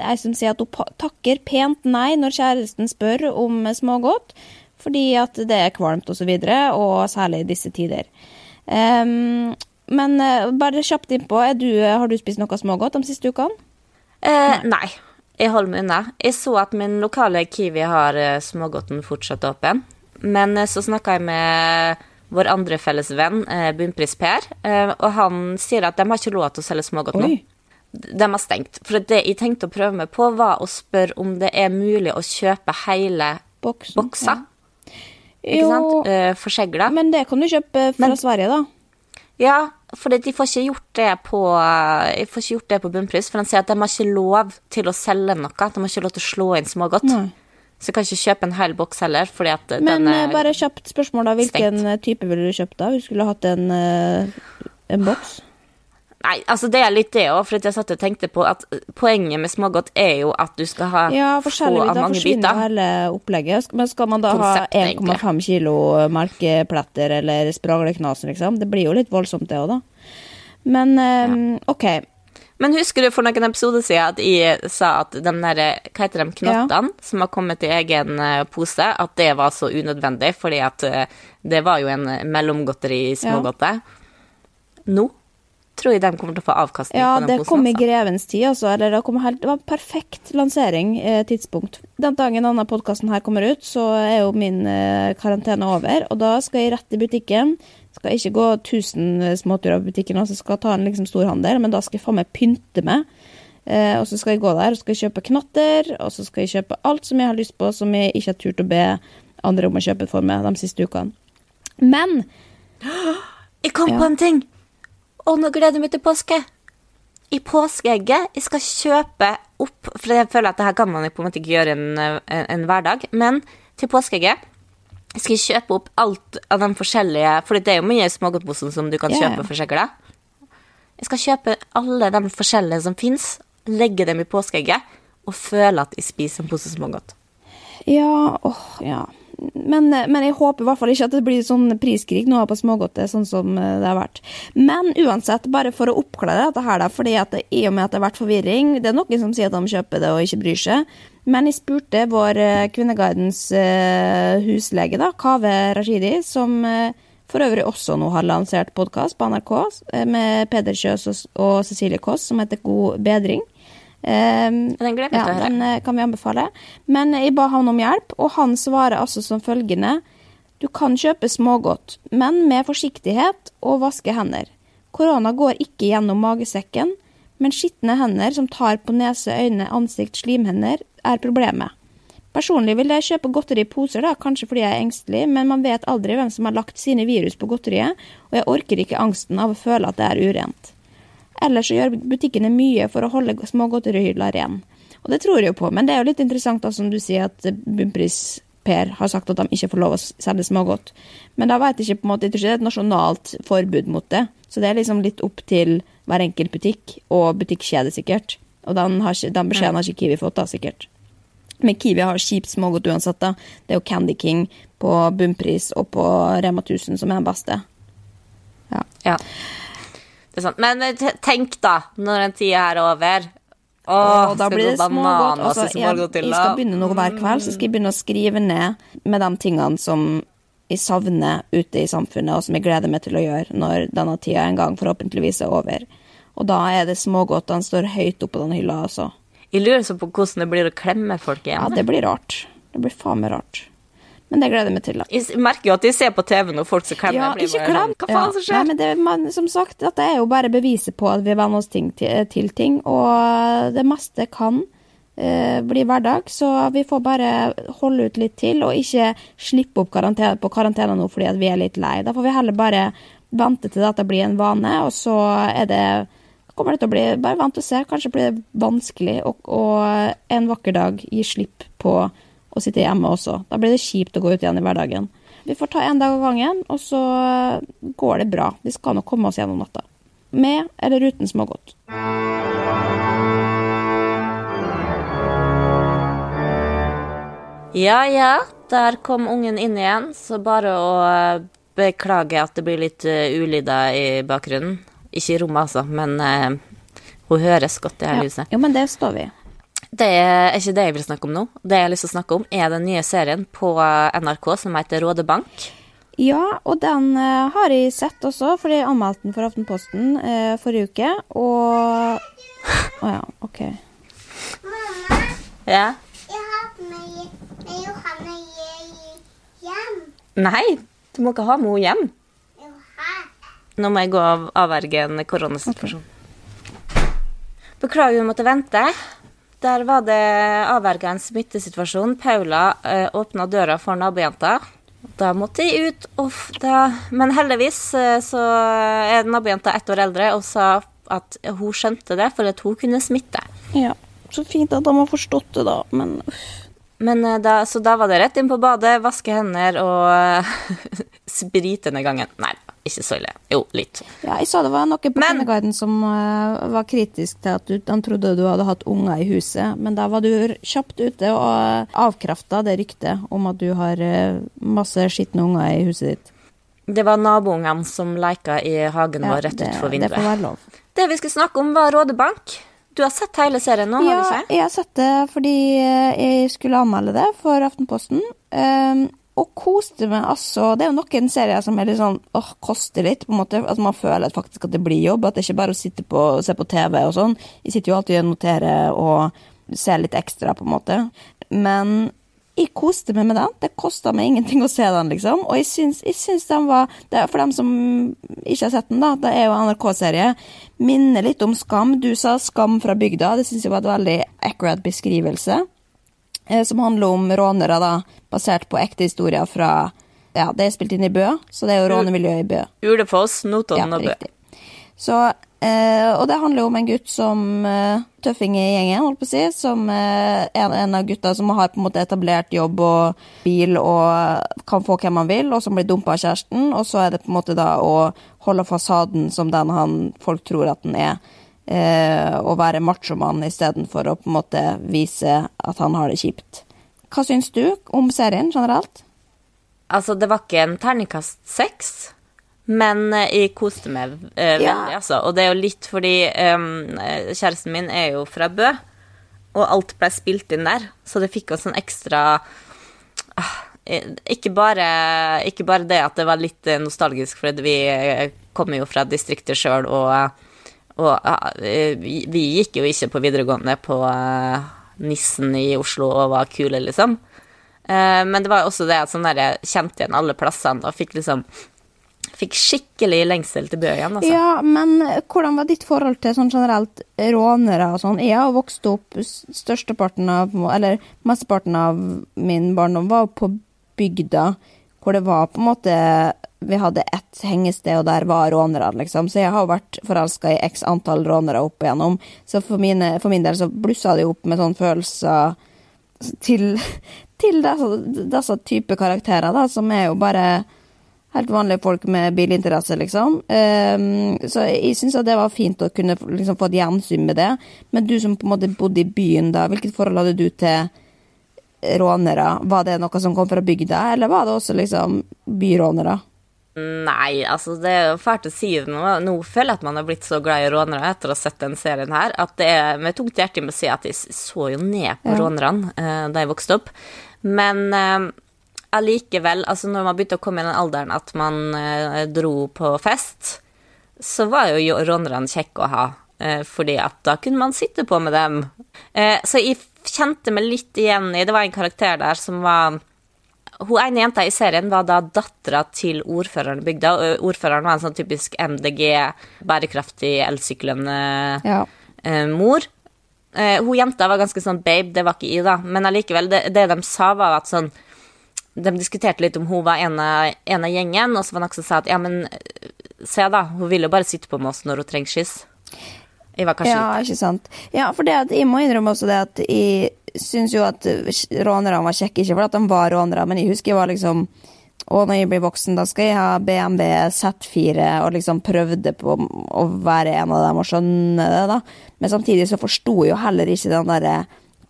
Jeg som sier at hun takker pent nei når kjæresten spør om smågodt, fordi at det er kvalmt og så videre, og særlig i disse tider. Um, men eh, bare kjapt innpå, du, har du spist noe smågodt de siste ukene? Eh, nei, jeg holder meg unna. Jeg så at min lokale Kiwi har eh, smågodten fortsatt åpen. Men eh, så snakka jeg med vår andre felles venn, eh, Bunnpris Per, eh, og han sier at de har ikke lov til å selge smågodt nå. De har stengt. For det jeg tenkte å prøve meg på, var å spørre om det er mulig å kjøpe hele Boksen? bokser. Ikke Jo, sant? Eh, Forsegla. men det kan du kjøpe fra Men- Sverige, da. Ja, for de får ikke gjort det på Jeg får ikke gjort det på bunnpris, for han sier at de har ikke lov til å selge noe. De har ikke lov til å slå inn smågodt. Nei. Så jeg kan ikke kjøpe en hel boks heller, fordi at Men den eh, er bare kjapt spørsmål, da. Hvilken stengt. eh, type ville du kjøpt, da? Hvis du skulle hatt en, eh, en boks? Nei, altså det er litt det òg, for jeg satt og tenkte på at poenget med smågodt er jo at du skal ha Ja, få forskjellig. av Da mange forsvinner biter. hele opplegget. Men skal man da Konsept, ha 1,5 kilo melkepletter eller spragleknasen, liksom? Det blir jo litt voldsomt, det òg, da. Men eh, OK. Men husker du for noen episoder siden at jeg sa at de der, hva heter de, knottene som har kommet i egen eh, pose, at det var så unødvendig, fordi at eh, det var jo en mellomgodteri i smågodtet. Nå tror jeg de kommer til å få avkastning Ja, på den posen. Ja, det kom kom i altså. grevens tid, altså. Eller det, kom helt, det var en perfekt lansering, eh, tidspunkt. Den dagen denne podkasten her kommer ut, så er jo min eh, karantene over. Og da skal jeg rett i butikken. Skal ikke gå 1000 småturer på butikken, altså skal ta en liksom storhandel, men da skal jeg faen meg pynte meg. Eh, og så skal jeg gå der og skal jeg kjøpe knatter, og så skal jeg kjøpe alt som jeg har lyst på, som jeg ikke har turt å be andre om å kjøpe for meg de siste ukene. Men Jeg kom Ja. på en ting! Og nå gleder jeg meg til påske. I påskeegget Jeg skal kjøpe opp For jeg føler at det her kan man på en måte ikke gjøre en, en, en hverdag. Men til påskeegget skal kjøpe opp alt av de forskjellige For det er jo mye smågodtposen som du kan ja. kjøpe for skjegla. Jeg skal kjøpe alle de forskjellige som fins, legge dem i påskeegget og føle at jeg spiser en pose smågodt. Ja, åh, ja. Men, men jeg håper i hvert fall ikke at det blir sånn priskrig nå på smågodtet, sånn som eh, det har vært. Men uansett, bare for å oppklare dette her, da, fordi at det, i og med at det har vært forvirring Det er noen som sier at de kjøper det og ikke bryr seg. Men jeg spurte vår Kvinnegardens Kvinneguidens eh, huslege, da, Kaveh Rashidi, som eh, for øvrig også nå har lansert podkast på NRK eh, med Peder Kjøs og, Cecilie Kåss, som heter God bedring. Um, Den jeg meg ja, til å høre. den eh, kan vi anbefale. Men jeg ba han om hjelp, og han svarer altså som følgende. Du kan kjøpe smågodt, men med forsiktighet og vaske hender. Korona går ikke gjennom magesekken, men skitne hender som tar på nese, øyne, ansikt, slimhender, er problemet. Personlig vil jeg kjøpe godteri i poser, da, kanskje fordi jeg er engstelig, men man vet aldri hvem som har lagt sine virus på godteriet, og jeg orker ikke angsten av å føle at det er urent. Ellers så gjør butikkene mye for å holde smågodterihylla ren. Og det tror jeg jo på, men det er jo litt interessant da, som du sier, at Bunnpris Per har sagt at de ikke får lov å selge smågodt. Men da vet jeg ikke på en måte, jeg tror ikke det er et nasjonalt forbud mot det. Så det er liksom litt opp til hver enkelt butikk, og butikkjede sikkert. Og den, har ikke, den beskjeden har ikke Kiwi fått, da, sikkert. Men Kiwi har kjipt smågodt uansett, da. Det er jo Candy King på bunnpris og på Rema 1000 som er den beste. Ja. Ja. Det er sant. Men eh, tenk, da, når den tida er over. Å, Og da blir det smågodt. Og Altså, i jeg, jeg skal begynne noe hver kveld, så skal jeg begynne å skrive ned med de tingene som jeg savner ute i samfunnet, og som jeg gleder meg til å gjøre når denne tida en gang forhåpentligvis er over. Og da er det smågodtene står høyt oppå den hylla, altså. Jeg lurer så på hvordan det blir å klemme folk igjen. Ja, det blir rart. Det blir faen meg rart. Men det gleder jeg meg til, da. Jeg merker jo at de ser på TV når folk skal klemme. Ja, ikke klem. sånn, Hva faen som Nei, skjer? men det, man, som sagt, dette er jo bare beviset på at vi venner oss ting, til, til ting, og det meste kan uh, bli hverdag, så vi får bare holde ut litt til, og ikke slippe opp karantene, på karantene nå fordi vi er litt lei. Da får vi heller bare vente til dette blir en vane, og så er det kommer det til å bli bare vant til å se. Kanskje blir det vanskelig å, en vakker dag gi slipp på å sitte hjemme også. Da blir det kjipt å gå ut igjen i hverdagen. Vi får ta en dag av gangen, og så går det bra. Vi skal nok komme oss gjennom natta. Med eller uten smågodt. Ja, ja, der kom ungen inn igjen, så bare å eh, beklage at det blir litt uh, ulyder i bakgrunnen. Ikke i rommet, altså, men uh, hun høres godt i hele Ja. huset. Jo, men det står vi. Det er ikke det jeg vil snakke om nå. Det jeg har lyst til å snakke om, er den nye serien på NRK som heter Rådebank. Ja, og den uh, har jeg sett også, fordi jeg anmeldte den for Aftenposten uh, forrige uke, og Å ja, OK. Ja. Jeg har hatt meg med Johanne i- hjem. Nei, du må ikke ha med henne hjem. Nå må jeg gå og avverge en koronasituasjon. Beklager vi måtte vente. Der var det avverga en smittesituasjon. Paula eh, åpna døra for nabojenta. Da måtte jeg ut. Uff, da. Men heldigvis eh, så er nabojenta ett år eldre og sa at hun skjønte det, for at hun kunne smitte. Ja, så fint at de har forstått det, da, men uff. Men eh, da, Så da var det rett inn på badet, vaske hender og sprite ned gangen. Nei, ikke så ille. Jo, litt. Ja, jeg sa det var noe på Men- Kvinneguiden som uh, var kritisk til at du, de trodde du hadde hatt unger i huset, men da var du kjapt ute og uh, avkrafta det ryktet om at du har uh, masse skitne unger i huset ditt. Det var naboungene som leika i hagen Ja, vår rett det, vinduet. det får være lov. Det vi skulle snakke om, var Rådebank. Du har sett hele serien nå, har Ja, du ikke? jeg har sett det fordi eh, jeg skulle anmelde det for Aftenposten. Og koste meg altså Det er jo noen serier som er litt sånn åh, koster litt. på en måte, At man føler faktisk at det blir jobb. At det ikke bare er å sitte på, se på TV og sånn. Jeg sitter jo alltid og noterer og ser litt ekstra, på en måte. Men jeg koste meg med den. Det kosta meg ingenting å se den, liksom. Og jeg syns, jeg syns den var For dem som ikke har sett den, da, det er jo NRK-serie. Minner litt om Skam. Du sa Skam fra bygda. Det syns jeg var et veldig accurate beskrivelse. Eh, som handler om rånere, da, basert på ekte historier fra Ja, det er spilt inn i Bø, så det er jo rånemiljøet i Bø. Ulefoss, Notodden og Bø. riktig. Så, eh, og det handler jo om en gutt som eh, tøffing i gjengen, holdt på å si, som eh, er en av gutta som har på en måte etablert jobb og bil og kan få hvem han vil, og som blir dumpa av kjæresten, og så er det på en måte da å holde fasaden som den han folk tror at den er, eh, å være machomann istedenfor å på en måte vise at han har det kjipt. Hva syns du om serien generelt? Altså, det var ikke en terningkast seks, men eh, jeg koste meg eh, Ja. veldig, altså. Og det er jo litt fordi eh, kjæresten min er jo fra Bø, og alt ble spilt inn der, så det fikk oss en ekstra ah, ikke bare, ikke bare det at det var litt nostalgisk, for vi kommer jo fra distriktet sjøl, og, og eh, vi, vi gikk jo ikke på videregående på uh, Nissen i Oslo og var kule, liksom. Uh, Men det var også det at sånn der, jeg kjente igjen alle plassene og fikk liksom Fikk skikkelig lengsel til Bø igjen, altså. Ja, men hvordan var ditt forhold til sånn generelt rånere og sånn? Jeg har vokst opp størsteparten av, eller mesteparten av min barndom var på bygda, hvor det var på en måte Vi hadde ett hengested, og der var rånere, liksom. Så jeg har vært forelska i x antall rånere opp igjennom. Så for, mine, for min del så blussa det opp med sånne følelser til, til disse, disse type karakterer, da, som er jo bare helt vanlige folk med bilinteresse, liksom. Um, så jeg syns det var fint å kunne liksom, få et gjensyn med det. Men du som på en måte bodde i byen da, hvilket forhold hadde du til rånere? Var det noe som kom fra bygda, eller var det også liksom byrånere? Nei, altså det er jo fælt å si det nå. Nå føler jeg at man har blitt så glad i rånere etter å ha sett den serien her, at det er med tungt hjerte med å si at jeg så jo ned på Ja. rånerne eh, da jeg vokste opp. Men eh, allikevel, altså når man begynte å komme i den alderen at man eh, dro på fest, så var jo rånerne kjekke å ha, eh, fordi at da kunne man sitte på med dem. Eh, så jeg kjente meg litt igjen i Det var en karakter der som var hun ene jenta i serien var da dattera til ordføreren i bygda. Ordføreren var en sånn typisk MDG, bærekraftig, elsyklende Ja. eh, mor. Eh, hun jenta var ganske sånn babe, det var ikke «ida». da. Men allikevel, det, det de sa, var at sånn De diskuterte litt om hun var en av, en av gjengen, og så var det noen som sa at ja, men eh, se, da, hun vil jo bare sitte på med oss når hun trenger skyss. Jeg var kanskje Ja, ikke sant. Ja, for det at jeg må innrømme også det at jeg syns jo at rånerne var kjekke, ikke fordi de var rånere, men jeg husker jeg var liksom og når jeg blir voksen, da skal jeg ha BMW Z4, og liksom prøvde på å være en av dem og skjønne det, da. Men samtidig så forsto jeg jo heller ikke den derre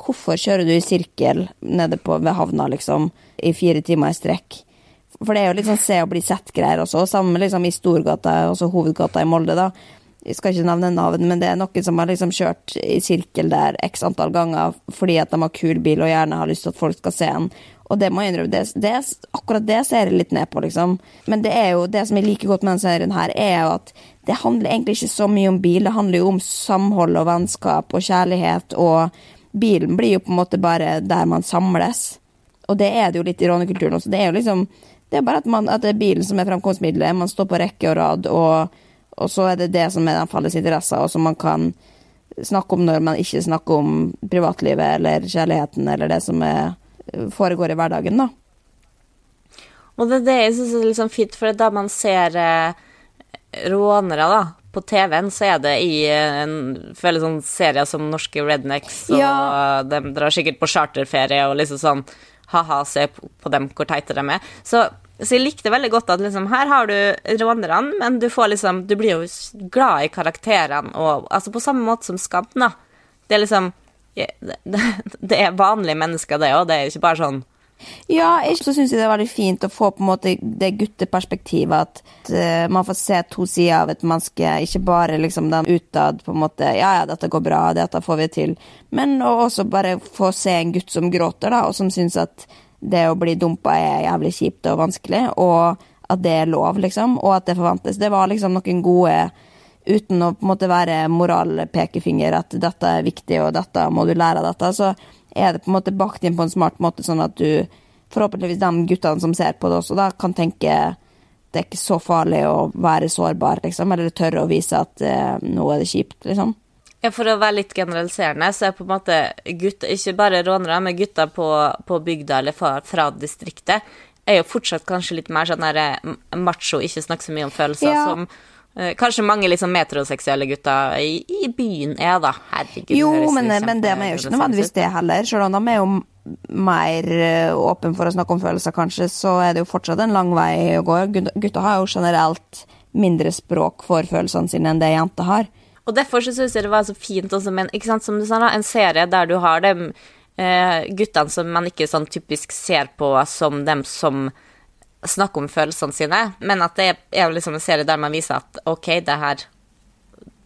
Hvorfor kjører du i sirkel nede på, ved havna, liksom, i fire timer i strekk? For det er jo litt sånn se og bli sett-greier også, sammen liksom i Storgata, altså hovedgata i Molde, da. Jeg skal ikke nevne navn, men det er noen som har liksom kjørt i sirkel der x antall ganger fordi at de har kul bil og gjerne har lyst til at folk skal se den. Og det må jeg innrømme, det, det, akkurat det ser jeg litt ned på, liksom. Men det er jo, det som jeg liker godt med denne serien her, er jo at det handler egentlig ikke så mye om bil, det handler jo om samhold og vennskap og kjærlighet, og bilen blir jo på en måte bare der man samles. Og det er det jo litt i rånekulturen også. Det er jo liksom Det er bare at, man, at det er bilen som er framkomstmiddelet, Man står på rekke og rad, og, og så er det det som er den felles interesser, og som man kan snakke om når man ikke snakker om privatlivet eller kjærligheten eller det som er, foregår i hverdagen, da. Og det er det jeg syns er litt sånn fint, for da man ser eh, rånere da, på TV-en, så er det i eh, en føler sånn serier som norske Rednecks, og Ja. de drar sikkert på charterferie og liksom sånn ha-ha, se på dem hvor teite de er. Så, så jeg likte veldig godt at liksom her har du rånerne, men du får liksom Du blir jo glad i karakterene, og altså på samme måte som Skam, da. Det er liksom det, er vanlige mennesker, det òg. Det er ikke bare sånn Ja, jeg syns det er veldig fint å få på en måte det gutteperspektivet. At eh, man får se to sider av et menneske, ikke bare liksom den utad på en måte Ja, ja, dette går bra, dette får vi til. Men også bare få se en gutt som gråter, da, og som syns at det å bli dumpa er jævlig kjipt og vanskelig, og at det er lov, liksom, og at det forventes. Det var liksom noen gode uten å på en måte være moralpekefinger at dette er viktig og dette må du lære av dette, så er det på en måte bakt inn på en smart måte, sånn at du forhåpentligvis de guttene som ser på det også, da kan tenke det er ikke så farlig å være sårbar, liksom, eller tørre å vise at eh, nå er det kjipt, liksom. Ja, For å være litt generaliserende, så er på en måte gutter, ikke bare rånere, men gutter på, på bygda eller fra, fra distriktet, er jo fortsatt kanskje litt mer sånn eh, macho, ikke snakke så mye om følelser, Ja. som eh, kanskje mange liksom metroseksuelle gutter i, i byen er, da. Herregud. Jo, det men, kjempe- men de er jo ikke nødvendigvis det heller. Selv om de er jo mer åpne for å snakke om følelser, kanskje, så er det jo fortsatt en lang vei å gå. Gut- Gutter har jo generelt mindre språk for følelsene sine enn det jenter har. Og derfor så syns jeg det var så fint også med en, som du sa, da, en serie der du har de eh, guttene som man ikke sånn typisk ser på som dem som snakker om følelsene sine, men at det er, liksom en serie der man viser at ok, det her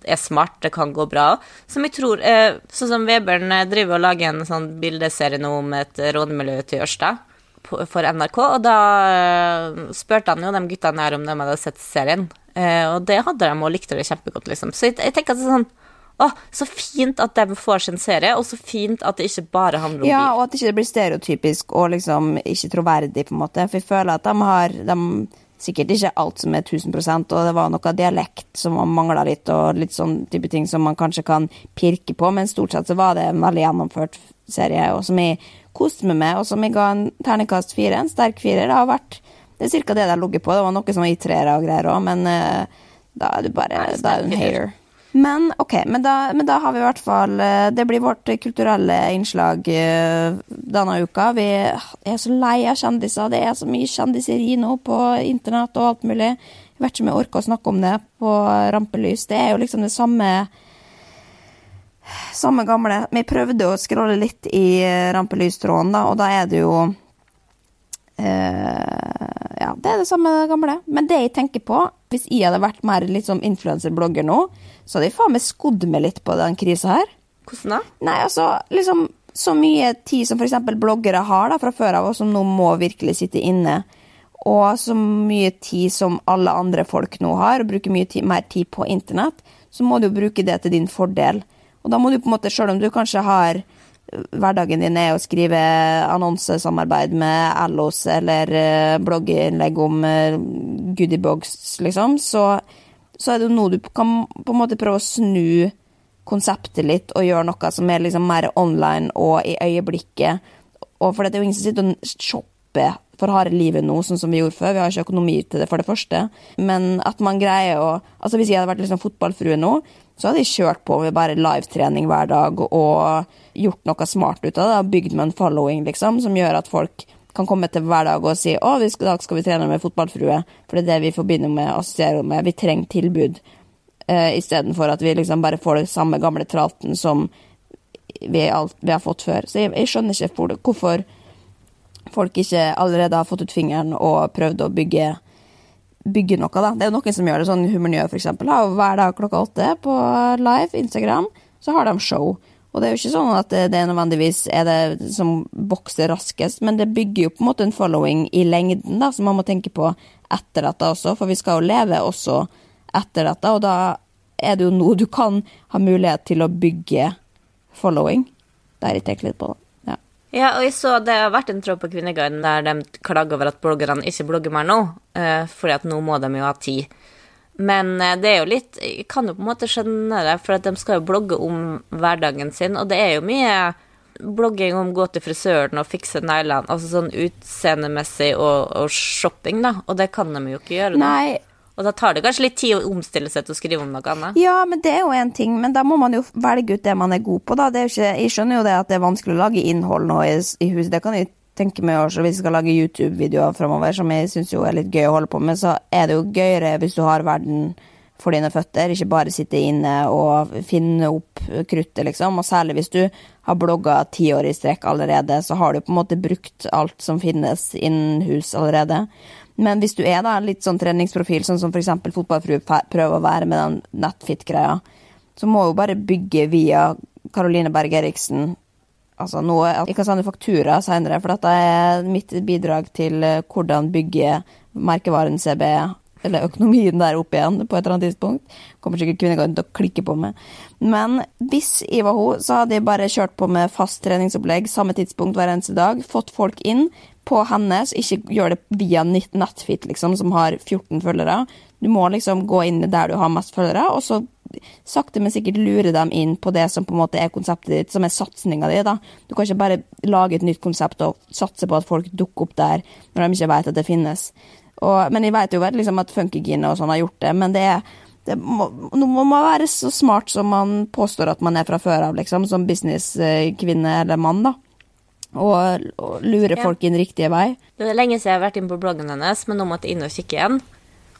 er smart, det kan gå bra. Som jeg tror eh, Sånn som Webern eh, driver og lager en sånn bildeserie nå om et rånemiljø til Ørsta for NRK, og da eh, spurte han jo de guttene her om de hadde sett serien, og det hadde de, og likte det kjempegodt, liksom. Så jeg, jeg tenker at det er sånn Å, så fint at de får sin serie, og så fint at det ikke bare handler om Ja, og at det ikke blir stereotypisk og liksom ikke troverdig, på en måte. For jeg føler at de har de, Sikkert ikke alt som er 1000% og det var noe dialekt som mangla litt, og litt sånn type ting som man kanskje kan pirke på, men stort sett så var det en veldig gjennomført serie, og som jeg koste meg med, og som jeg ga en terningkast fire, en sterk firer. Det har vært Det er cirka det det har ligget på. Det var noe som var i treere og greier òg, men uh, da er du bare Nei, Da er du en hater. Men ok, men da, men da har vi i hvert fall eh, Det blir vårt kulturelle innslag eh, denne uka. Vi er så lei av kjendiser. Det er så mye kjendiseri nå på internett og alt mulig. Jeg vet ikke om jeg orker å snakke om det på rampelys. Det er jo liksom det samme Samme gamle. Vi prøvde å scrolle litt i rampelystråden, da, og da er det jo Ja, det er det samme gamle. Men det jeg tenker på, hvis jeg hadde vært mer litt som influenserblogger nå, så hadde jeg faen meg skodd meg litt på den krisa her. Hvordan da? Nei, altså, liksom så mye tid som f.eks. bloggere har da, fra før av, og som nå må virkelig sitte inne, og så mye tid som alle andre folk nå har, og bruker mye tid, mer tid på internett, så må du jo bruke det til din fordel. Og da må du på en måte, selv om du kanskje har hverdagen din er å skrive annonsesamarbeid med LOs eller uh, blogginnlegg om uh, goodiebogs, liksom, så, så er det jo nå du kan på en måte prøve å snu konseptet litt og gjøre noe som er liksom mer online og i øyeblikket. Og for det er jo ingen som sitter og shopper for harde livet nå, sånn som vi gjorde før. Vi har ikke økonomi til det, for det første. Men at man greier å Altså Hvis jeg hadde vært liksom fotballfrue nå, så hadde jeg kjørt på med bare livetrening hver dag og gjort noe smart ut av det. Bygd med en following, liksom, som gjør at folk kan komme til hver dag og si å, i dag skal vi trene med fotballfrue, for det er det vi forbinder med, assosierer med. Vi trenger tilbud uh, istedenfor at vi liksom bare får det samme gamle tralten som vi, alt, vi har fått før. Så jeg, jeg skjønner ikke for, hvorfor folk ikke allerede har fått ut fingeren og prøvd å bygge, bygge noe, da. Det er jo noen som gjør det sånn Humornø, for eksempel. Hver dag klokka åtte på live Instagram, så har de show. Og det er jo ikke sånn at det nødvendigvis er det som vokser raskest, men det bygger jo på en måte en following i lengden, da, som man må tenke på etter dette også, for vi skal jo leve også etter dette, og da er det jo nå du kan ha mulighet til å bygge following. Det har jeg tenkt litt på, da. Ja. Ja, og jeg så det har vært en tråd på Kvinneguiden der de klager over at bloggerne ikke blogger mer nå, eh, fordi at nå må de jo ha tid. Men eh, det er jo litt Jeg kan jo på en måte skjønne det, for at de skal jo blogge om hverdagen sin, og det er jo mye blogging om gå til frisøren og fikse neglene, altså sånn utseendemessig og, og shopping, da, og det kan de jo ikke gjøre. Nei, Og da tar det kanskje litt tid å omstille seg til å skrive om noe annet. Ja, men det er jo en ting, men da må man jo velge ut det man er god på, da. Det er jo ikke, jeg skjønner jo det at det er vanskelig å lage innhold nå i, i huset, det kan jeg tenke meg også hvis vi skal lage YouTube-videoer framover, som jeg syns er litt gøy å holde på med, så er det jo gøyere hvis du har verden for dine føtter, ikke bare sitte inne og finne opp kruttet, liksom. Og særlig hvis du har blogga ti år i strekk allerede, så har du på en måte brukt alt som finnes innenhus allerede. Men hvis du er da litt sånn treningsprofil, sånn som eksempel fotballfrue prøver å være med den nettfit-greia, så må jo bare bygge via Caroline Berg Eriksen. Altså nå, Jeg kan sende faktura senere, for dette er mitt bidrag til eh, hvordan bygge merkevaren CB, eller økonomien der opp igjen, på et eller annet tidspunkt. Kommer sikkert Kvinneguiden til å klikke på meg. Men hvis jeg var hun, så hadde jeg bare kjørt på med fast treningsopplegg samme tidspunkt hver eneste dag. Fått folk inn på hennes, ikke gjør det via Nett- Nettfit, liksom, som har 14 følgere. Du må liksom gå inn der du har mest følgere, og så sakte, men sikkert lure dem inn på det som på en måte er konseptet ditt, som er satsinga di. da. Du kan ikke bare lage et nytt konsept og satse på at folk dukker opp der når de ikke vet at det finnes. Og, men jeg vet jo vel liksom at Funkygine og sånn har gjort det, men det er det må, nå må man være så smart som man påstår at man er fra før av, liksom, som businesskvinne eller mann, da. Og, og lure Ja. folk inn riktige vei. Det er lenge siden jeg har vært inne på bloggen hennes, men nå måtte jeg inn og kikke igjen.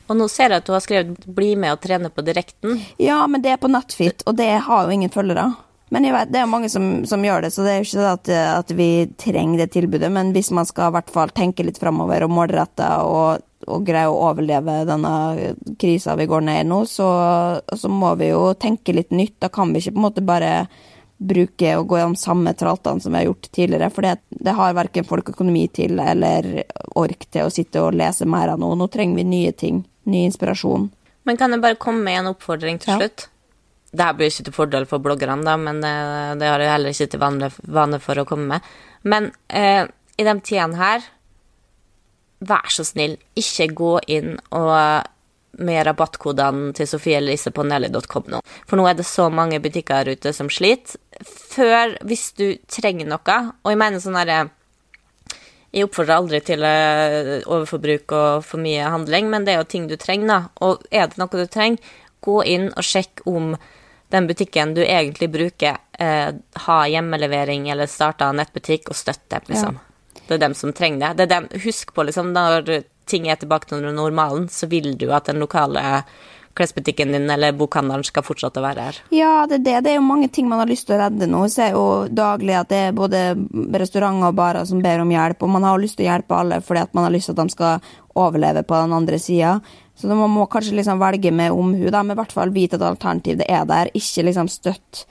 Og nå ser jeg at du har skrevet 'bli med og trene på direkten'. Ja, men det er på Netfit, og det har jo ingen følgere. Men vet, det er jo mange som, som gjør det, så det er jo ikke at, at vi trenger det tilbudet. Men hvis man skal i hvert fall tenke litt framover og målrette og, og greie å overleve denne krisa vi går ned i nå, så, så må vi jo tenke litt nytt. Da kan vi ikke på en måte bare bruke og gå gjennom samme traltene som vi har gjort tidligere. For det, det har verken folk økonomi til eller ork til å sitte og lese mer av noe. Nå trenger vi nye ting. Ny inspirasjon. Men kan jeg bare komme med en oppfordring til Ja. slutt? Det her blir ikke til fordel for bloggerne, da, men det, det har jeg heller ikke til vane, vane for å komme med. Men eh, i de tidene her, vær så snill, ikke gå inn og med rabattkodene til Sofie Elise på nelly.com nå. For nå er det så mange butikker her ute som sliter. Før, hvis du trenger noe, og jeg mener sånn herre jeg oppfordrer aldri til eh, overforbruk og for mye handling, men det er jo ting du trenger, da. Og er det noe du trenger, gå inn og sjekk om den butikken du egentlig bruker, eh, har hjemmelevering eller starta nettbutikk, og støtt dem, liksom. Det er dem som trenger det. det dem, husk på, liksom, når ting er tilbake til normalen, så vil du at den lokale klesbutikken din eller bokhandelen skal fortsette å være her. Ja, det er det. Det er jo mange ting man har lyst til å redde nå. Vi ser jo daglig at det er både restauranter og barer som ber om hjelp, og man har lyst til å hjelpe alle fordi at man har lyst til at de skal overleve på den andre sida. Så man må kanskje liksom velge med omhu, da, men i hvert fall vite at alternativ det er der. Ikke liksom støtt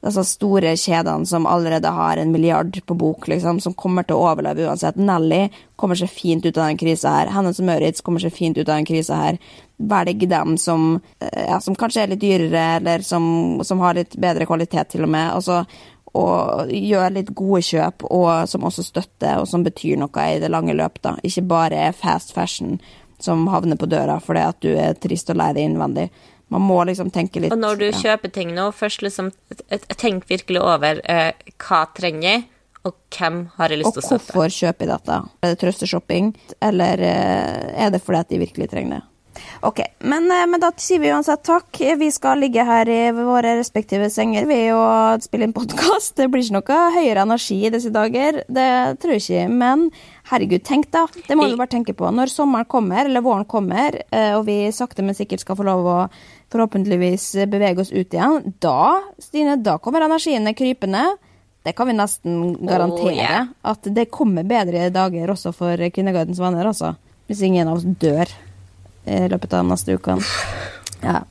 disse store kjedene som allerede har en milliard på bok, liksom, som kommer til å overleve uansett. Nelly kommer seg fint ut av den krisa her. Hennes og Maurits kommer seg fint ut av den krisa her. Velg dem som, eh, ja, som kanskje er litt dyrere, eller som, som har litt bedre kvalitet, til og med. Altså, og gjør litt gode kjøp, og som også støtter, og som betyr noe i det lange løp. Ikke bare fast fashion som havner på døra fordi at du er trist og lei deg innvendig. Man må liksom tenke litt Og når du ja. kjøper ting nå, først liksom tenk virkelig over eh, hva trenger jeg, og hvem har jeg lyst til å støtte. hvorfor kjøper jeg dette? Er det trøsteshopping, eller eh, er det fordi at de virkelig trenger det? Ok, men, eh, men da sier vi uansett takk. Vi skal ligge her i våre respektive senger ved å spille inn podkast. Det blir ikke noe høyere energi i disse dager, det tror jeg ikke. Men herregud, tenk da. Det må vi bare tenke på. Når sommeren kommer, eller våren kommer, eh, og vi sakte, men sikkert skal få lov å forhåpentligvis bevege oss ut igjen, da, Stine, da kommer energiene krypende. Det kan vi nesten garantere. yeah. At det kommer bedre dager også for Kvinnegardens venner, altså. Hvis ingen av oss dør i løpet av neste uke. Ja.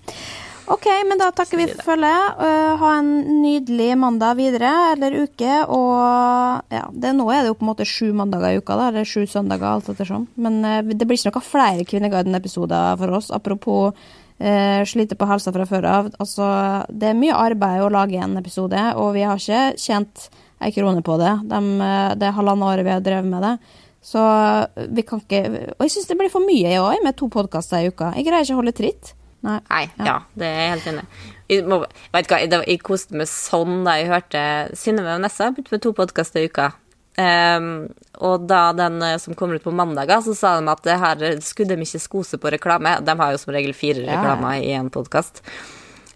OK, men da takker vi for følget. Uh, ha en nydelig mandag videre, eller uke. Og ja, det, nå er det jo på en måte sju mandager i uka, da, eller sju søndager, alt ettersom. Men uh, det blir ikke noe flere Kvinneguiden-episoder for oss. Apropos eh, slite på helsa fra før av. Altså, det er mye arbeid å lage en episode, og vi har ikke tjent ei krone på det. De, uh, det halvannet året vi har drevet med det. Så vi kan ikke Og jeg syns det blir for mye, jeg òg, med to podkaster i uka. Jeg greier ikke å holde tritt. Nei. Nei, ja, det er jeg helt enig i. Vet hva, jeg, jeg koste meg sånn da jeg hørte Synnøve og Nessa begynte med to podkaster i uka. Um, og da den eh, som kommer ut på mandager, så sa de at det her skulle de ikke skose på reklame. De har jo som regel fire Ja. reklamer i en podkast.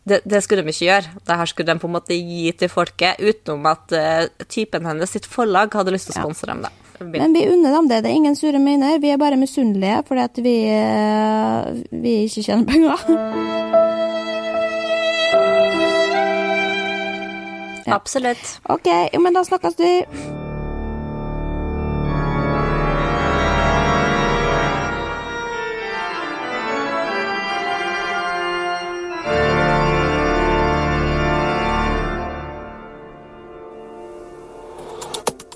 Det, det skulle de ikke gjøre. Det her skulle de på en måte gi til folket, utenom at uh, typen hennes sitt forlag hadde lyst til å sponse dem. da. Men vi unner dem det. Det er ingen sure miner. Vi er bare misunnelige fordi at vi, eh, vi ikke tjener penger. Ja. Absolutt. OK, men da snakkes vi.